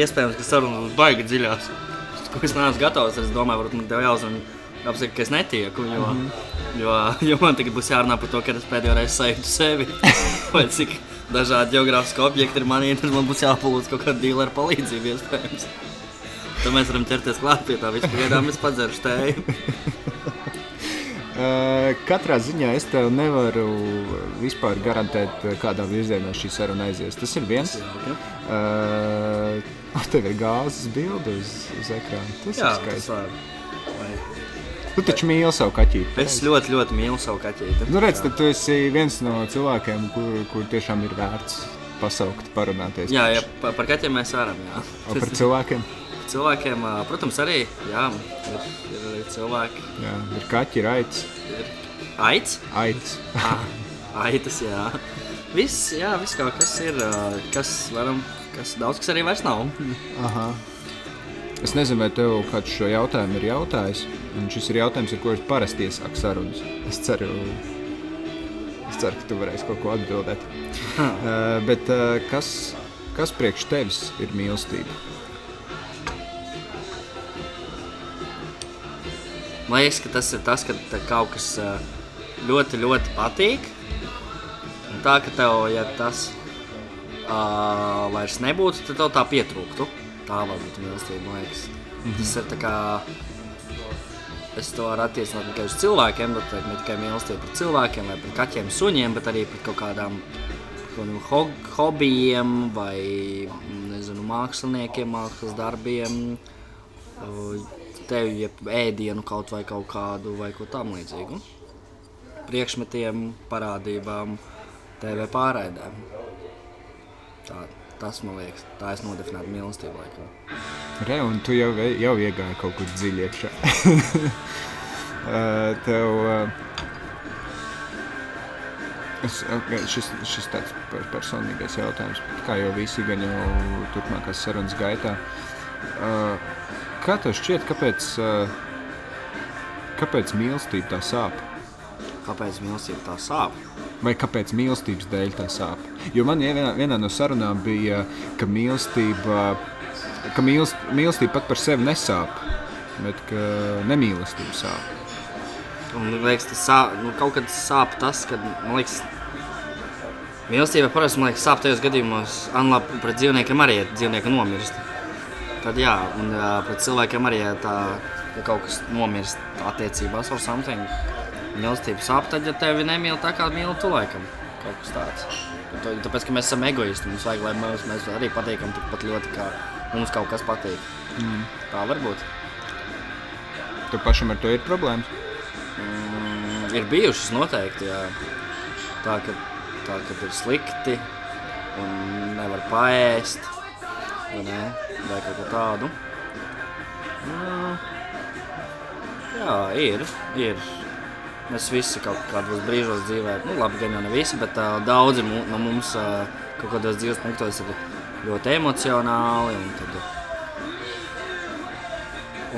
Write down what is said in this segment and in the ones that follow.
iespējams, ka saruna būs baigi dziļās. Ko es neesmu gatavs. Es domāju, varbūt man tev jāuzvan, apsaka, ka es netieku. Jo, mm -hmm. jo, jo man tagad būs jārunā par to, ka es pēdējo reizi sajūtu sevi. Vai cik dažādi geogrāfiski objekti ir manī, tad man būs jāpalūdz kaut kāda dīlera palīdzība iespējams. Tad mēs varam ķerties klāt pie tā. Vispār es padzeršu tēju. Uh, katrā ziņā es tev nevaru vispār garantēt, kādā virzienā šī saruna aizies. Tas ir viens. Uh, tev ir gāzes bilde uz, uz ekrāna. Tas Jā, ir skaisti. Tu taču mīli savu kaķīti. Es ļoti, ļoti mīlu savu kaķīti. Nu, redz, tad tu esi viens no cilvēkiem, kur, kur tiešām ir vērts pasaukt, parunāties. Jā, ja par, par kaķiem mēs varam. Jā. O par cilvēkiem. Cilvēkiem, ā, protams, arī jā, ir, ir arī cilvēki. Jā, ir kaķi, raids, Ir aids, aids. ah, aitas, jā. Viss, jā, viss kaut kas ir, kas varam, kas daudz kas arī vairs nav. Aha. Es nezinu, vai tev kāds šo jautājumu ir jautājis. Un šis ir jautājums, ar ko es parasti iesāku sarunas. Es ceru, es ceru ka tu varēsi kaut ko atbildēt. uh, bet uh, kas, kas priekš tevis ir mīlestība? Man liekas, ka tas ir tas, ka kaut kas ļoti, ļoti patīk. Un tā, ka tev, ja tas uh, vairs nebūtu, tad tev tā pietrūktu. Tā var būt mīlestība, man liekas. Mm -hmm. Tas ir tā kā. Es to varu attiecināt tikai uz cilvēkiem, bet ne tikai mīlestība pret cilvēkiem, vai pret kaķiem, suņiem, bet arī pret kaut kādām kādiem ho hobijiem vai nezinu, māksliniekiem, mākslas darbiem. Tev ir ēdienu kaut vai kaut kādu vai ko tam līdzīgu. Priekšmetiem, parādībām, TV pārraidēm. Tā, tas man liekas, tā es nodefinētu mīlestību laikam. Re, un tu jau, jau iegāji kaut kur dziļi iekšā. Tev, uh, es, okay, šis, šis tāds per- personīgais jautājums, kā jau visi gan jau turpmākās sarunas gaitā. Uh, Kā tev šķiet, kāpēc, uh, kāpēc mīlestība tā sāp? Kāpēc mīlestība tā sāp? Vai kāpēc mīlestības dēļ tā sāp? Jo man vienā, vienā no sarunām bija, ka mīlestība, ka mīlest, mīlestība pat par sevi nesāp, bet ka nemīlestība sāp. Un, man liekas, tas sāp, nu, kaut kad sāp tas, ka, man liekas, mīlestība parasti, man liekas, sāp tajos gadījumos, Anlā, pret dzīvniekiem arī, ja dzīvnieki nomirst. Tad jā, un pret cilvēkiem arī, ja tā, ja kaut kas nomirst attiecībās ar something, mīlestība sāp, tad, ja tevi nemīl tā kā mīl tu laikam, kaut kas tāds. Tāpēc, ka mēs esam egoisti, mums vajag, lai mēs, mēs arī patīkam tikpat ļoti, kā mums kaut kas patīk. Mm. Tā var būt. Tev pašam ar to ir problēmas. Mm, ir bijušas noteikti, jā. Tā, ka, tā, ka ir slikti un nevar paēst. Vai, vai kaut tādu. Jā, ir. ir. Mēs visi kaut kādos brīžos dzīvē, nu, labi, gan jau ne visi, bet uh, daudzi mu, no mums uh, kaut kādos dzīves punktos ir ļoti emocionāli. Un tad,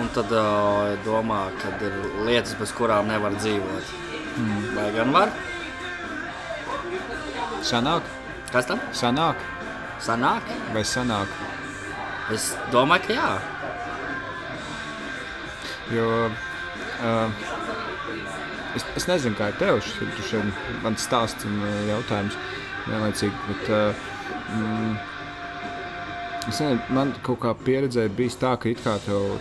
un tad uh, domā, ka ir lietas, bez kurām nevar dzīvot. Mm. Vai gan var? Sanāk, Kas tam? sanāk Sanāk? vai sanāk. Es domāju, ka jā. Jo uh, es, es nezinu, kā ir tev šis mans stāsts un uh, jautājums vienlaicīgi. Bet, uh, mm, es nezinu, man kaut kā pieredzē bijis tā, ka it kā tev,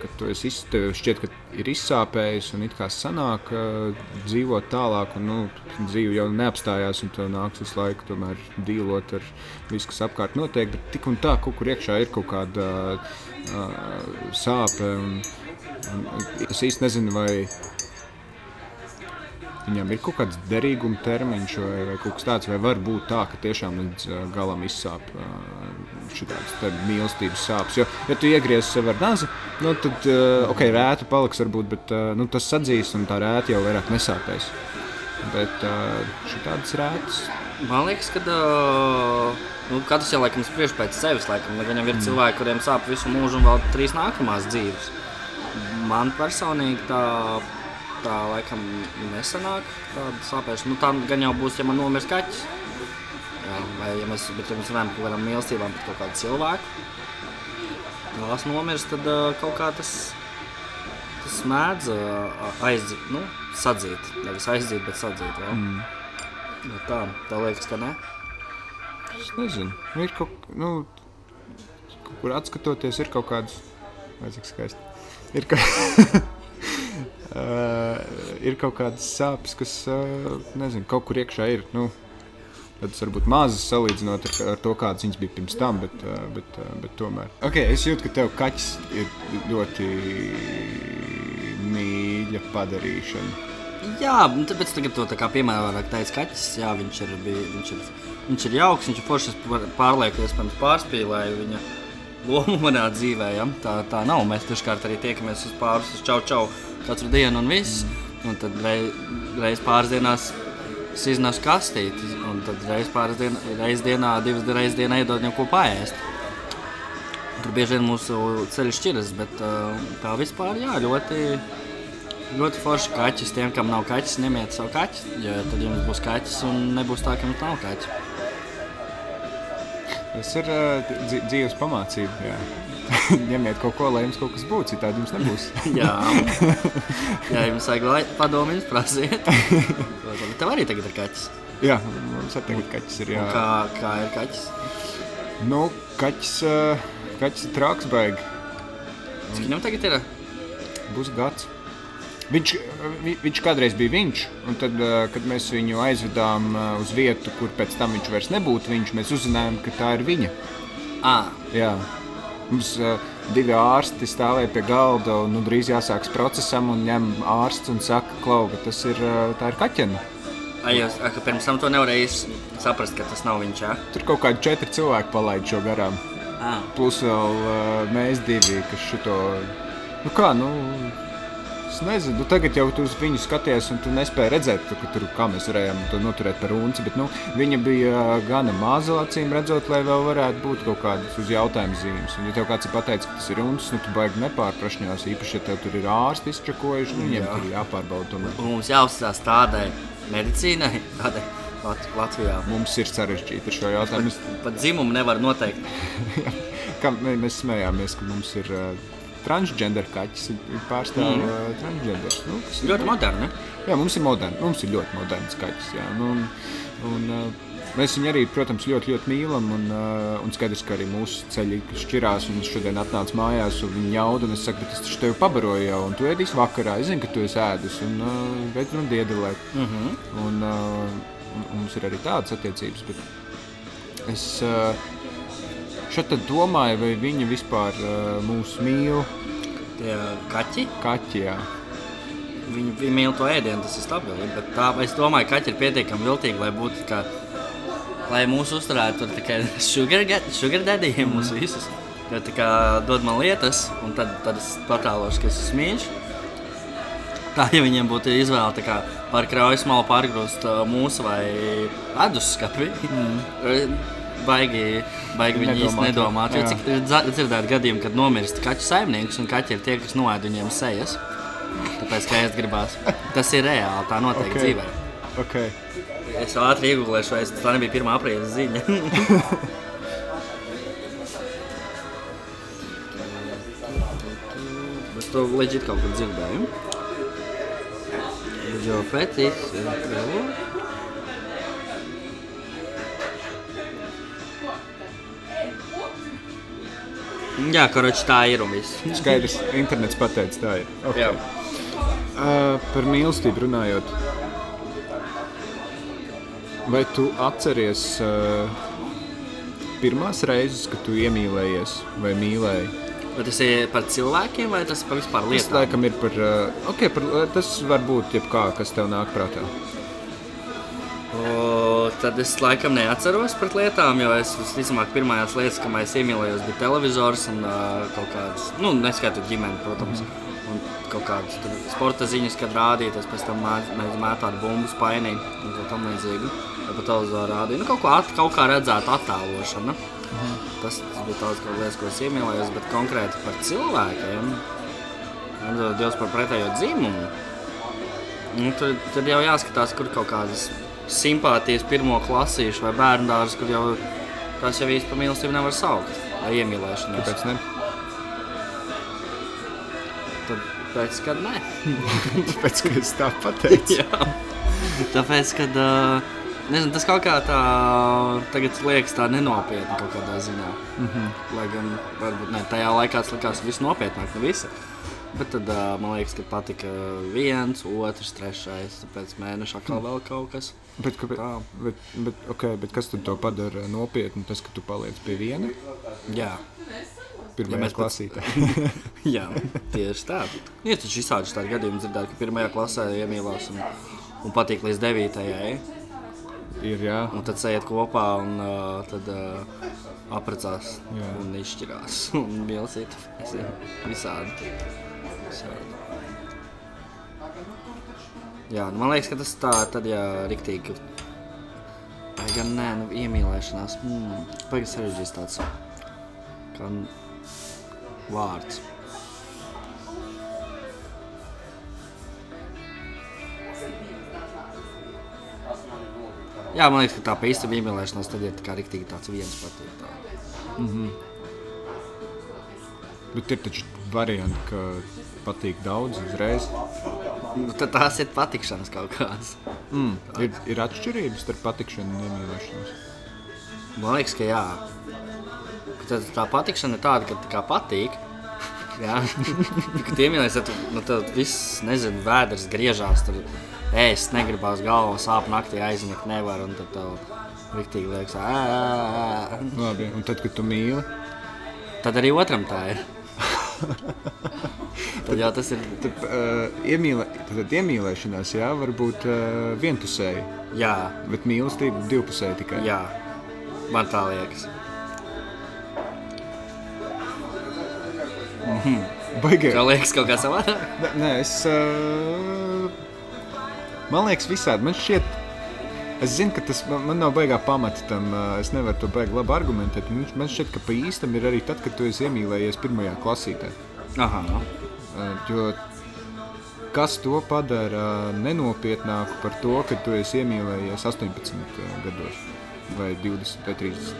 ka tu esi iz, šķiet, ka ir izsāpējis un it kā sanāk uh, dzīvot tālāk. Un, nu, dzīve jau neapstājās un tev nāks visu laiku tomēr dīlot ar visu, kas apkārt notiek. Bet tik un tā, kaut kur iekšā ir kaut kāda uh, sāpe. Un, un es īsti nezinu, vai viņam ir kaut kāds derīguma termiņš vai, vai kaut kas tāds, vai var būt tā, ka tiešām līdz galam izsāp uh, šādas mīlestības sāpes. Jo, ja tu iegriezīs sev ar nāzi, nu, tad uh, ok, rēta paliks varbūt, bet uh, nu, tas sadzīs un tā rēta jau vairāk nesāpēs. Bet uh, šādas rētas. Man liekas, ka uh, nu, katrs jau laikam spriež pēc sevis. Laikam, gan jau ir mm. cilvēki, kuriem sāp visu mūžu un vēl trīs nākamās dzīves. Man personīgi tā, tā laikam nesanāk tāda sāpēšana. Nu, tā gan jau būs, ja man nomirs kaķis. Vai, ja mēs, bet, ja mēs runājam par kaut kādām mīlestībām pret kaut kādu cilvēku, tās nomirst, tad uh, kaut kā tas, tas mēdz uh, aizzīt, nu, sadzīt. Nevis aizzīt, bet sadzīt vēl. Mm. No tā, tā liekas, ka ne. Es nezinu, nu, ir kaut, nu, kaut kur atskatoties, ir kaut kādas, vai cik skaisti. Ir, ka... uh, ir kaut kādas sāpes, kas, uh, nezinu, kaut kur iekšā ir. Nu, Tas varbūt mazs salīdzinot ar, ar to, kādas viņas bija pirms tam, bet, uh, bet, uh, bet tomēr. Okay, es jūtu, ka tev kaķis ir ļoti mīļa padarīšana. Jā, nu, tāpēc tagad to tā kā piemērot, teica kaķis, jā, viņš ir, bija, viņš ir, viņš ir jauks, viņš ir foršs, pārlieku, iespējams, pārspīlēju viņa lomu manā dzīvē, ja? tā, tā nav, mēs dažkārt arī tiekamies uz pāris, uz čau čau katru dienu un viss, un tad reiz, reiz pāris dienās es iznesu kastīti, un tad reiz pāris dien, reiz dienā, divas reizes dienā iedod viņam ko paēst. Tur bieži vien mūsu ceļš šķiras, bet uh, tā vispār jā, ļoti, ļoti forši kaķis. Tiem, kam nav kaķis, ņemiet savu kaķi, jo tad jums būs kaķis un nebūs tā, ka jums nav kaķis. Tas ir uh, dzīves pamācība. Jā. Ņemiet kaut ko, lai jums kaut kas būtu, citādi jums nebūs. jā, jā, jums vajag padomu, jums prasiet. Tev arī tagad ir kaķis. Jā, mums arī tagad kaķis ir. Jā. Un kā, kā ir kaķis? Nu, kaķis, uh, kaķis ir traks baigi. Cik viņam tagad ir? Būs gads. Viņš, vi, viņš kādreiz bija viņš, un tad, kad mēs viņu aizvedām uz vietu, kur pēc tam viņš vairs nebūtu viņš, mēs uzzinājām, ka tā ir viņa. À. Jā. Mums uh, divi ārsti stāvēja pie galda, un nu, drīz jāsākas procesam, un ņem ārsts un saka, ka tas ir, uh, ir kaķena. Ai, jūs, ka pirms tam to nevarēja saprast, ka tas nav viņš, jā? Tur kaut kādi četri cilvēki palaid šo garām. À. Plus vēl uh, mēs divi, kas šito, nu kā, nu, Es nezinu, nu, tagad jau tu uz viņu skaties, un tu nespēji redzēt, tu, tur, kā mēs varējām to noturēt par unci. Bet nu, viņa bija gana maza, acīm redzot, lai vēl varētu būt kaut kādas uz jautājumu zīmes. Un, ja tev kāds ir pateicis, ka tas ir uncis, nu, tu baigi nepārprašņās. Īpaši, ja tev tur ir ārsti izčakojuši, nu, viņiem Jā. tur jāpārbauda. Un... Mums jāuzstāsta tādai medicīnai, tādai Lat Latvijā. Mums ir sarežģīti ar šo jautājumu. Pat, pat dzimumu nevar noteikt. Kā mēs smējāmies, ka mums ir. Uh, transgender kaķis pārstāv mm. uh, transgender. Nu, ļoti moderni. Jā, mums ir moderni. Mums ir ļoti moderns kaķis. Jā. Nu, un, un, uh, Mēs viņu arī, protams, ļoti, ļoti mīlam. Un, uh, un skaidrs, ka arī mūsu ceļi šķirās. Viņš šodien atnāca mājās, un viņa jauda. Es saku, bet es taču tevi pabaroju jau, un tu ēdīsi vakarā. Es zinu, ka tu esi ēdis, un uh, beidz man diedelēt. Mm -hmm. un, uh, un, un mums ir arī tādas attiecības. Es, uh, Šeit domāju, vai viņi vispār uh, mūs mīl. Tie kaķi? Kaķi, jā. Viņi, viņi mīl to ēdienu, tas ir stabili. Bet tā, es domāju, ka kaķi ir pietiekami viltīgi, lai būtu kā, lai mūs uzturētu tur tikai sugar, sugar daddy, mm. mūs visus. Jo tā kā dod man lietas, un tad, tad es patālošu, ka es esmu mīļš. Tā, ja viņiem būtu izvēle tā kā par kraujas malu pārgrūst uh, mūsu vai ledus skati, mm. baigi baigi viņi īsti nedomāt. Jo cik dzirdēt gadījumu, kad nomirst kaķu saimnieks un kaķi ir tie, kas noēd viņiem sejas. Tāpēc, ka es gribās. Tas ir reāli, tā noteikti okay. dzīvē. Okay. Es ātri iegūlēšu, vai tā nebija pirmā aprīļa ziņa. es to leģit kaut kur dzirdēju. Jo Petis ir Jā, karoči, tā ir un viss. Skaidrs, internets pateica, tā ir. Okay. Jā. Uh, par mīlestību runājot. Vai tu atceries uh, pirmās reizes, kad tu iemīlējies vai mīlēji? Vai tas ir par cilvēkiem vai tas par vispār lietām? Tas laikam ir par, uh, okay, par tas var būt jebkā, kas tev nāk prātā. Tad es laikam neatceros par lietām, jo es visticamāk pirmās lietas, kam es iemīlējos, bija televizors un uh, kaut kādas, nu, neskaitot ģimeni, protams. Un kaut kādas sporta ziņas, kad rādīja, pēc tam mētām bumbu spainī un tā tam līdzīgi. Ja pa televizoru rādīja, nu, kaut, ko at, kaut kā redzētu attēlošanu. Mhm. Tas, tas bija tāds kaut lietas, ko es iemīlējos, bet konkrēti par cilvēkiem, Dievs par pretējo dzimumu. Nu, tur, tur jau jāskatās, kur kaut kādas simpātijas pirmo klasīšu vai bērnu dārzu, kur jau tās jau īsti par mīlestību nevar saukt. Vai iemīlēšanos. Kāpēc ne? Tad pēc, kad nē. Tāpēc, ka es tā pateicu. Jā. Tāpēc, kad uh, nezinu, tas kaut kā tā tagad liekas tā nenopietni kaut kādā ziņā. Mm. -hmm. Lai gan varbūt ne tajā laikā tas likās viss nopietnāk, ne visi. Bet tad uh, man liekas, ka patika viens, otrs, trešais, pēc mēneša atkal vēl kaut kas. Bet, kāpēc, Tā. bet, bet, okay, bet kas tad to padara nopietnu? Tas, ka tu paliec pie viena Jā. pirmā Ja ja klasītē. Jā, tieši tā. Ir taču visādi tādi gadījumi, dzirdēt, ka pirmajā klasē iemīlās un, un patīk līdz devītajai. Ir jā. Un tad sēž kopā un uh, tad uh, apprecās Jā. un izšķirās. Un mīlestīt visādi. Jā, nu man liekas, ka tas tā tad, ja riktīgi. Vai gan nē, nu iemīlēšanās. Mm, Pagaidzi sarežģīts tāds. Kā vārds. Jā, man liekas, ka tā pa īstam iemīlēšanās tad ir tā kā riktīgi tāds viens patīk. Tā. Bet ir taču varianti, ka patīk daudz uzreiz. Nu, tad tās ir patikšanas kaut kādas. Mm. Ir, ir atšķirības starp patikšanu un iemīlēšanos. Man liekas, ka jā. Tad tā patikšana ir tāda, ka tā kā patīk. Jā, kad iemīlējies, tad, nu, tad viss, nezinu, vēders griežās. Tur ēst negribās, galva sāp naktī aizmigt nevar. Un tad tev riktīgi liekas, ā, ā, ā. Labi, un tad, kad tu mīli, Tad arī otram tā ir. tad jau tas ir. tad, uh, iemīlē, tad iemīlēšanās jā, var būt uh, vienpusēji, Jā, bet mīlestība divpusēji tikai. jā. Man tā liekas. Baigi. Tev liekas kaut kā savādāk? Nē, es. Uh, man liekas, visādi. Man šķiet, es zinu, ka tas man, man nav baigā pamata tam. Es nevaru to baigi labi argumentēt. Man, šķiet, ka pa īstam ir arī tad, kad tu esi iemīlējies pirmajā klasītē. Aha. Jo kas to padara nenopietnāku par to, ka tu esi iemīlējies 18 gados, vai 20, vai 30,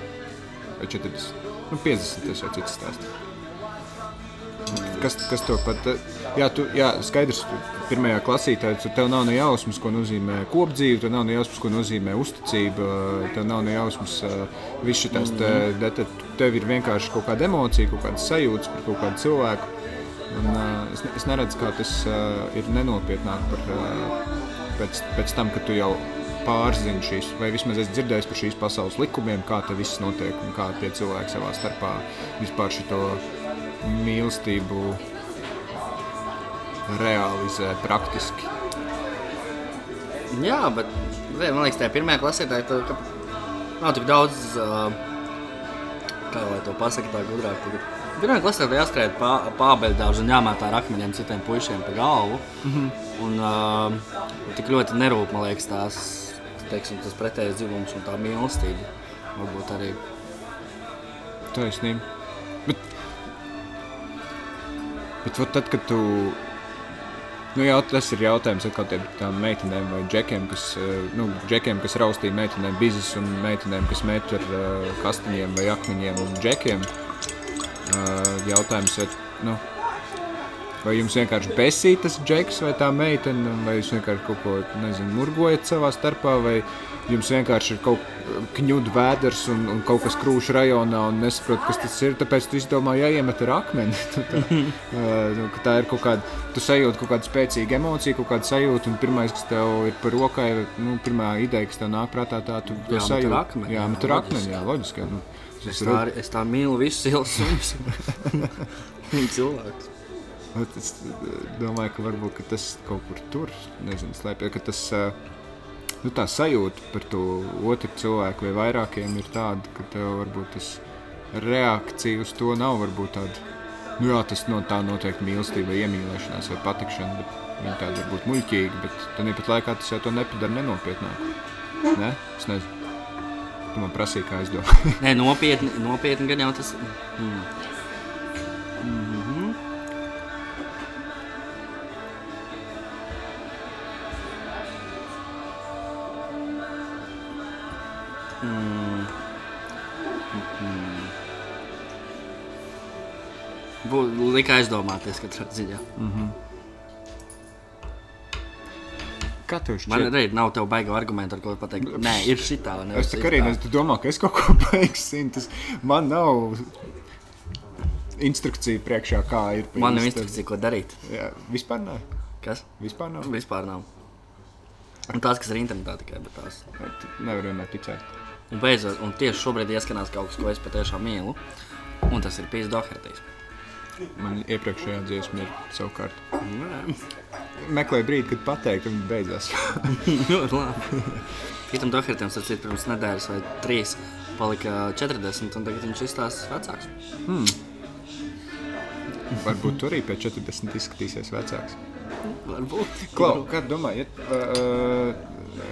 vai 40, nu 50. Tas jau cits stāsts. Kas, kas to pat? Jā, tu, jā, skaidrs, tu pirmajā klasītē tu- tev nav ne jausmas, ko nozīmē kopdzīve, tev nav ne jausmas, ko nozīmē uzticība, tev nav ne jausmas, viss šitās, te, te, te, tev ir vienkārši kaut kāda emocija, kaut kāda sajūta par kaut kādu cilvēku. Un, uh, es, es neredzu, kā tas uh, ir nenopietnāk par, uh, pēc, pēc tam, kad tu jau pārzini šīs, vai vismaz esi dzirdējis par šīs pasaules likumiem, kā tas viss notiek un kā tie cilvēki savā starpā vispār šo mīlestību realizē praktiski. Jā, bet man liekas, tajā pirmajā klasē tā, ka nav tik daudz, kā lai to pasakā, tā gudrāk. Tagad. Pirmā klasē tev jāskrien pābeļdārzu un jāmētā ar akmeņiem citiem puišiem pa galvu. Mm -hmm. Un uh, tik ļoti nerūp, man liekas, tās, teiksim, tas pretējais dzīvums un tā mīlestība. Varbūt arī. Taisnība. Bet, bet tad, kad tu. Nu, jā, tas ir jautājums tiem tām meitenēm vai džekiem, kas, eh, nu, džekiem, kas raustīja meitenēm bizes un meitenēm, kas met ar uh, kastiņiem vai akmeņiem un džekiem. Uh, jautājums, vai, nu, vai jums vienkārši besīja tas džeks vai tā meitene, vai jūs vienkārši kaut ko, nezinu, murgojat savā starpā, vai jums vienkārši ir kaut kņudu vēders un, un kaut kas krūšu rajonā un nesaprot, kas tas ir, tāpēc tu izdomā jāiemet ar akmeni. Tā, uh, tā ir kaut kāda, tu sajūti kaut kādu spēcīgu emociju, kaut kādu sajūtu, un pirmais, kas tev ir par rokai, nu, pirmā ideja, kas tev nāk prātā, tā tu to Jāmet ar sajūti. akmeni, Jā, jā, met ar akmeni, jā, loģiski. jā, Nu, Es tā, es tā mīlu visus. Viņa cilvēks. Bet Es eh, domāju, ka varbūt ka tas kaut kur tur nezinu, slēpjas. Ka tas eh, nu, tā sajūta par to otru cilvēku vai vairākiem ir tāda, ka tev varbūt tas reakcija uz to nav varbūt tāda. Nu, jā, tas no tā noteikti mīlestība, iemīlēšanās vai patikšana. Viņa tāda var būt muļķīga, bet tāpat laikā tas jau to nepadara nenopietnāku. Ne? Es nezinu. Tu man prasīji, kā es domāju. Nē, nopietni, nopietni gan jau tas. Mm. Mhm. Lika aizdomāties katrā ziņā. Kā tev Man arī nav tev baiga argumentu, ar ko pateikt. Nē, ir šitā. nevis Es tā kā arī citā. neesmu domā, ka es kaut ko beigu zinu. Tas man nav instrukcija priekšā, kā ir. Man nav instrukcija, ko darīt. Jā, vispār nē. Kas? Vispār nav. Vispār nav. Un tās, kas ir internetā tikai, tās. Nevar vienmēr ticēt. Un beidzot, un tieši šobrīd ieskanās kaut kas, ko es patiešām mīlu. Un tas ir Pīs Dohertijs. Man iepriekšējā dziesma ir savukārt. Meklēju brīdi, kad pateikt, un beidzās. Ļoti labi. Pītam Dohertijam, starp citu, pirms nedēļas vai trīs palika 40, un tagad viņš izstāsta vecāks. Varbūt tu arī pēc 40 izskatīsies vecāks. Varbūt. Klau, kā tu domā, ja, uh,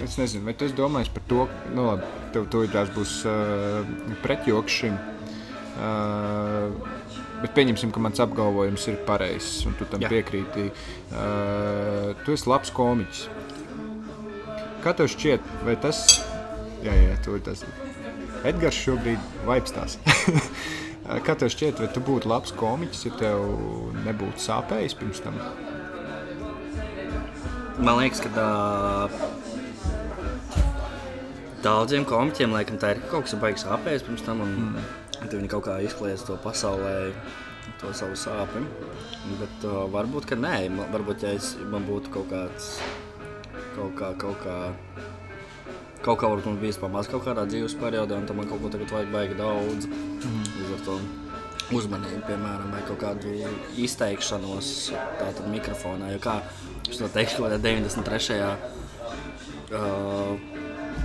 es nezinu, vai tu esi domājis par to, nu labi, tev to būs uh, pretjoks šim. Uh, bet pieņemsim, ka mans apgalvojums ir pareizs, un tu tam Jā. piekrīti. Uh, tu esi labs komiķis. Kā tev šķiet, vai tas, jā, jā, ir tas, Edgars šobrīd vaipstās. Kā tev šķiet, vai tu būtu labs komiķis, ja tev nebūtu sāpējis pirms tam? Man liekas, ka tā... daudziem komiķiem laikam tā ir kaut kas baigs sāpēs pirms tam, un mm. Tad viņi kaut kā izkliedz to pasaulē, to savu sāpju. Bet uh, varbūt, ka nē, man, varbūt, ja es, man būtu kaut kāds, kaut kā, kaut kā, kaut kā varbūt man bijis pamaz kaut kādā dzīves periodā, un tad man kaut ko tagad vajag baigi daudz. Mm. Līdz ar to uzmanību, piemēram, vai kaut kādu izteikšanos tātad mikrofonā, jo kā es to teikšu, kaut kādā 93. Uh,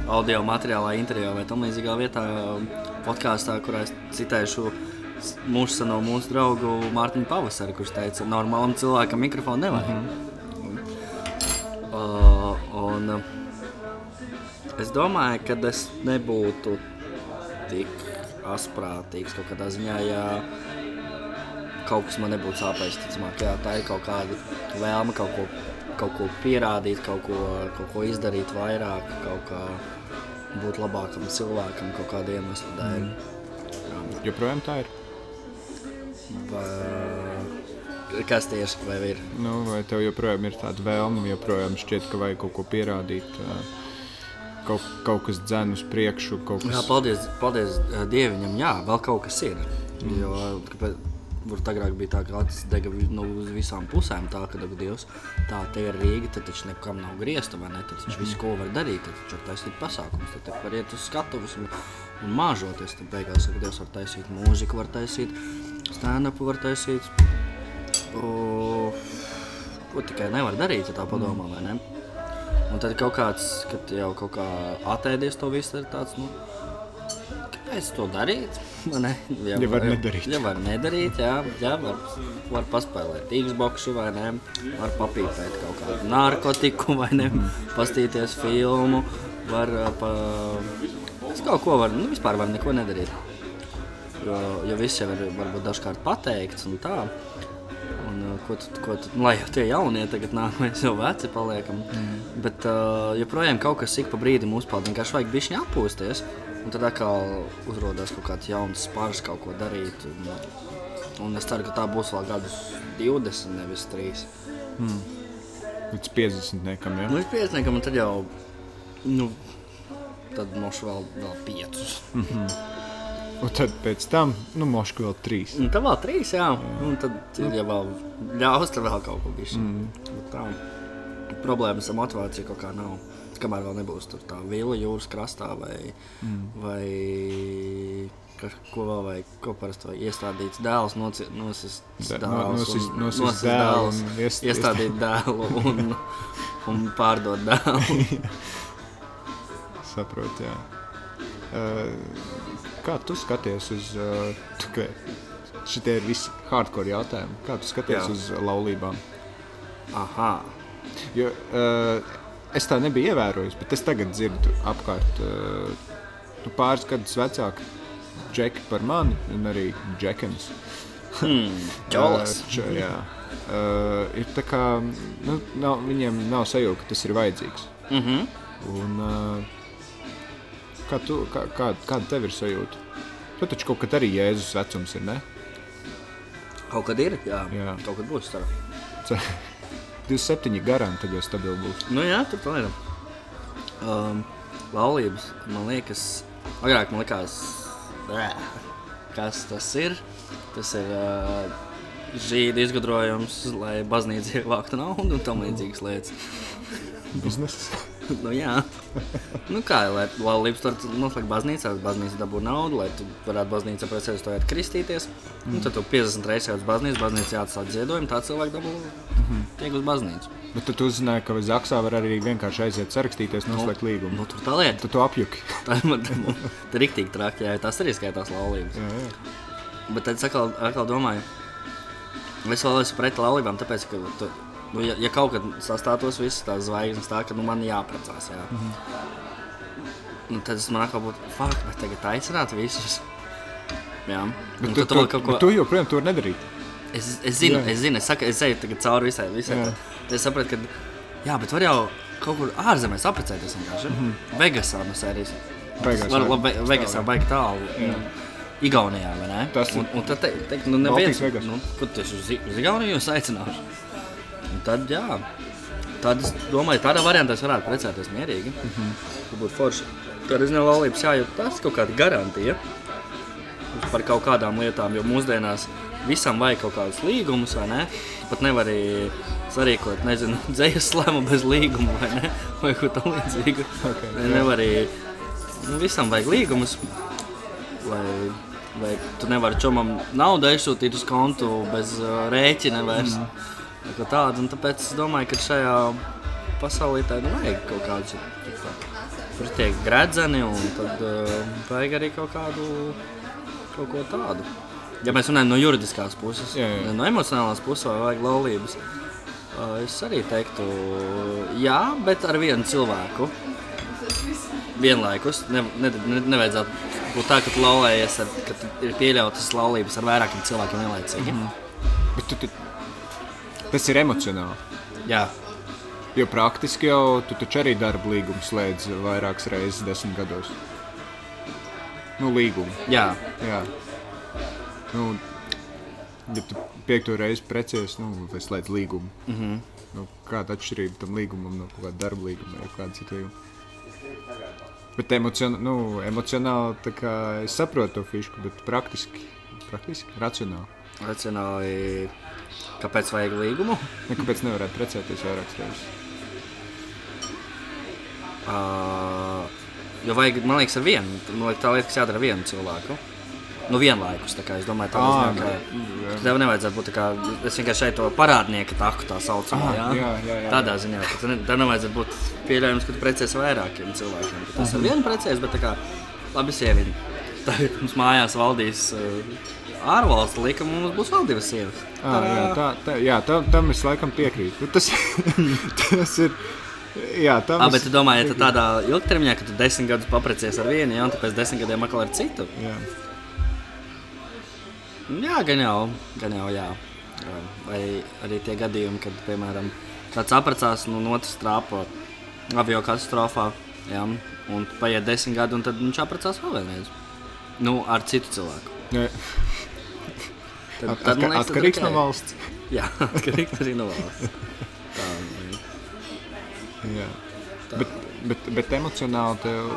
audio materiālā, intervijā vai tam līdzīgā vietā, podkāstā, kurā es citēšu mūsu seno mūsu draugu Mārtiņu Pavasaru, kurš teica, normālam cilvēkam mikrofonu nevajag. Mm -hmm. uh, un, uh, es domāju, ka es nebūtu tik asprātīgs kaut kādā ziņā, ja kaut kas man nebūtu sāpējis. Ticamāk, jā, tā ir kaut kāda vēlme kaut ko, kaut ko pierādīt, kaut ko, kaut ko izdarīt vairāk, kaut kā būt labākam cilvēkam kaut kāda iemesla dēļ. Mm. Joprojām tā ir. Vai, kas tieši vai ir? Nu, vai tev joprojām ir tāda vēlme, joprojām šķiet, ka vajag kaut ko pierādīt, ā, kaut, kaut kas dzēn uz priekšu, kaut Jā, kas paldies, paldies uh, Dievam, jā, vēl kaut kas ir. Mm. Jo, kāpēc, Varbūt agrāk bija tā, ka acis dega no uz visām pusēm. Tā, dega Dievs, tā te ir Rīga, tad taču nekam nav griezta, vai ne? Tad taču visu, ko var darīt, tad taču var taisīt pasākumus, tad taču var iet uz skatuves un, un māžoties. Tad beigās, ka Dievs var taisīt mūziku, var taisīt stand-upu, var taisīt. O, ko tikai nevar darīt, ja tā padomā, vai ne? Un tad kaut kāds, kad jau kaut kā atēdies to visu, ir tāds, nu, kāpēc to darīt? Ne? Ja var nedarīt. Ja var nedarīt, jā, jā var, var paspēlēt Xbox vai ne, var papīpēt kaut kādu narkotiku vai ne, pastīties filmu, var ā, pa... Es kaut ko var, nu vispār var neko nedarīt. Jo, jo viss jau ir varbūt dažkārt pateikts un tā. Un, uh, ko tu, ko tu, lai jau tie jaunie tagad nāk, mēs jau veci paliekam. Mm. Bet uh, joprojām kaut kas ik pa brīdim uzpeld. Vienkārši vajag bišķiņ atpūsties. Un tad atkal uzrādās kaut kāds jauns spārs, kaut ko darīt. Un, un es ceru, ka tā būs vēl gadus 20, nevis 3. līdz 50 nekam. Ja? Nu, es piesniegam, un tad jau, nu, tad mošu vēl, vēl 5. Un tad pēc tam, nu, mošu vēl 3. Un tad vēl 3, jā. Un tad, ja vēl ļaus, tad vēl kaut ko bišķi. Mm. Tā problēmas ar motivāciju kaut kā nav. Kamēr vēl nebūs tur tā vila jūras krastā vai, mm. vai ka, ko vēl vajag, ko parasti vajag iestādīts dēls, nosist dēls, nosis- un- nosis nosis dēlu dēls, iest- iestādīt dēlu un, un pārdot dēlu. Saprotu, jā. Uh, kā tu skaties uz uh, šitie ir visi hardcore jautājumi? Kā tu skaties Jā. uz laulībām? Aha, Jo, uh, es tā nebiju ievērojis, bet es tagad dzirdu apkārt uh, pāris gadus vecāku džeki par mani un arī džekens. hmm, ķolas. Uh, č- jā. Uh, ir tā kā, nu, nav, viņiem nav sajūta, ka tas ir vajadzīgs. Mhm. Un, uh, kā tu, kā, kā, kāda tev ir sajūta? Tu taču kaut kad arī Jēzus vecums ir, ne? Kaut kad ir, jā. Jā. Kaut kad būs. Ceru. Ce- 27 garām, tad jau stabili būs. Nu jā, tur tā ir. Um, laulības, man liekas, agrāk man likās, bē, kas tas ir. Tas ir uh, žīda izgudrojums, lai baznīca ievāktu naudu un tam līdzīgas lietas. Bizness. nu, jā, nu, kā lai laulības tur noslēgt baznīcā, baznīca dabū naudu, lai tu varētu baznīcā pēc sevis to iet kristīties. Mm. Tad tu 50 reizes jau uz baznīcu, baznīca jāatsāk ziedojumu, tā cilvēki dabū tiek uz baznīcu. Bet tu, uzzināji, ka Zaksā var arī vienkārši aiziet sarakstīties, noslēgt līgumu. Nu, tur tā lieta. Tu to apjuki. Tā ir rīktīgi traki, jā, tās arī skaitās laulības. Jā, jā. Bet tad es atkal, atkal domāju, es vēl esmu pret laulībām, tāpēc, ka, tu, nu, ja, ja kaut kad sastātos visas tās zvaigznes tā, ka nu, man jāprecās, jā. Mm -hmm. nu, tad es man atkal būtu, fuck, bet tagad aicināt visus. Jā, Bet tu, tu tu, ko... tu joprojām to darīt. Es, es zinu, Jā. es zinu, es, saku, es eju cauri visai. visai Jā. Tad es sapratu, ka, jā, bet var jau kaut kur ārzemēs apprecēties. Mm -hmm. Vegasā no sērijas. Beigās, Var, jā. labi, Vegasā baigi tālu. Jā. Igaunijā, vai ne? Tas ir- un, un tad te, teikt, nu neviens, nu, kur tu esi uz, uz Igauniju jūs aicināšu? Un tad, jā, tad es domāju, tādā variantā es varētu precēties mierīgi. Mm. -hmm. Tas būtu forši. Tad es nezinu, laulības jājūt, tas kaut kāda garantija par kaut kādām lietām, jo mūsdienās visam vajag kaut kādus līgumus, vai ne? Pat nevar arī sarīkot, nezinu, dzējas slēmu bez līguma, vai ne? Vai ko tam līdzīgu. Ok, Ne- nevar arī, nu, visam vajag līgumus, lai, lai tu nevari čomam naudu aizsūtīt uz kontu bez uh, rēķina vairs. Mm. Tādu, un tāpēc es domāju, ka šajā pasaulē tā nu, vajag kaut kādu tur tiek gredzeni, un tad uh, vajag arī kaut kādu kaut ko tādu. Ja mēs runājam no juridiskās puses, Jā, jā. no emocionālās puses, vai vajag laulības, uh, es arī teiktu, jā, bet ar vienu cilvēku. Vienlaikus ne, ne, ne, nevajadzētu būt tā, ka tu laulējies, ar, ka tu ir pieļautas laulības ar vairākiem cilvēkiem vienlaicīgi. Mm -hmm. Bet tu, tu, tas ir emocionāli. Jā, Jo praktiski jau tu taču arī darba līgumu slēdz vairākas reizes desmit gados. Nu, līgumu. jā, Jā. Nu, ja tu piekto reizi precies, nu, vai slēdz līgumu. Mm -hmm. nu, kāda atšķirība tam līgumam no kāda darba līguma vai kāda cita līguma? Bet emocion, nu, emocionāli es saprotu to fišku, bet praktiski, praktiski racionāli. racionāli. Kāpēc vajag līgumu? Ne, kāpēc nevarētu precēties vairākas reizes? Uh, jo vajag, man liekas, ar vienu. Man liekas, tā lieta, kas jādara ar vienu cilvēku. Nu, vienlaikus. tā kā Es domāju, tā ir. nu, Tev nevajadzētu būt tā kā. Es vienkārši šeit to parādnieku taku tā saucamā. Jā, jā, jā, jā. Tādā ziņā, ka tev ne- nevajadzētu būt pieļaujams, ka tu precies vairākiem cilvēkiem. Tas ar vienu precies, bet tā kā labi sievieti. Tagad mums mājās valdīs uh, ārvalstu likuma, un mums būs vēl divas sievas. À, jā, tā, tā, jā tam, tam es laikam piekrītu. Tas, tas ir. Jā, tam Ah, es- bet tu domā, ja tādā ilgtermiņā, ka tu desmit gadus paprecies ar vienu, ja, un tu pēc desmit gadiem atkal ar citu? Jā. Jā, gan jau, gan jau, jā. Vai arī tie gadījumi, kad, piemēram, kāds apprecās nu, no otras trāpa avio katastrofā, jā, un paiet desmit gadi, un tad viņš apprecās vēl vienreiz. Nu, ar citu cilvēku. Jā. Tad, At, tad, liekas, atkarīgs ok. no valsts. Jā, atkarīgs arī no valsts. Tā, Jā. Bet, bet, bet emocionāli tev,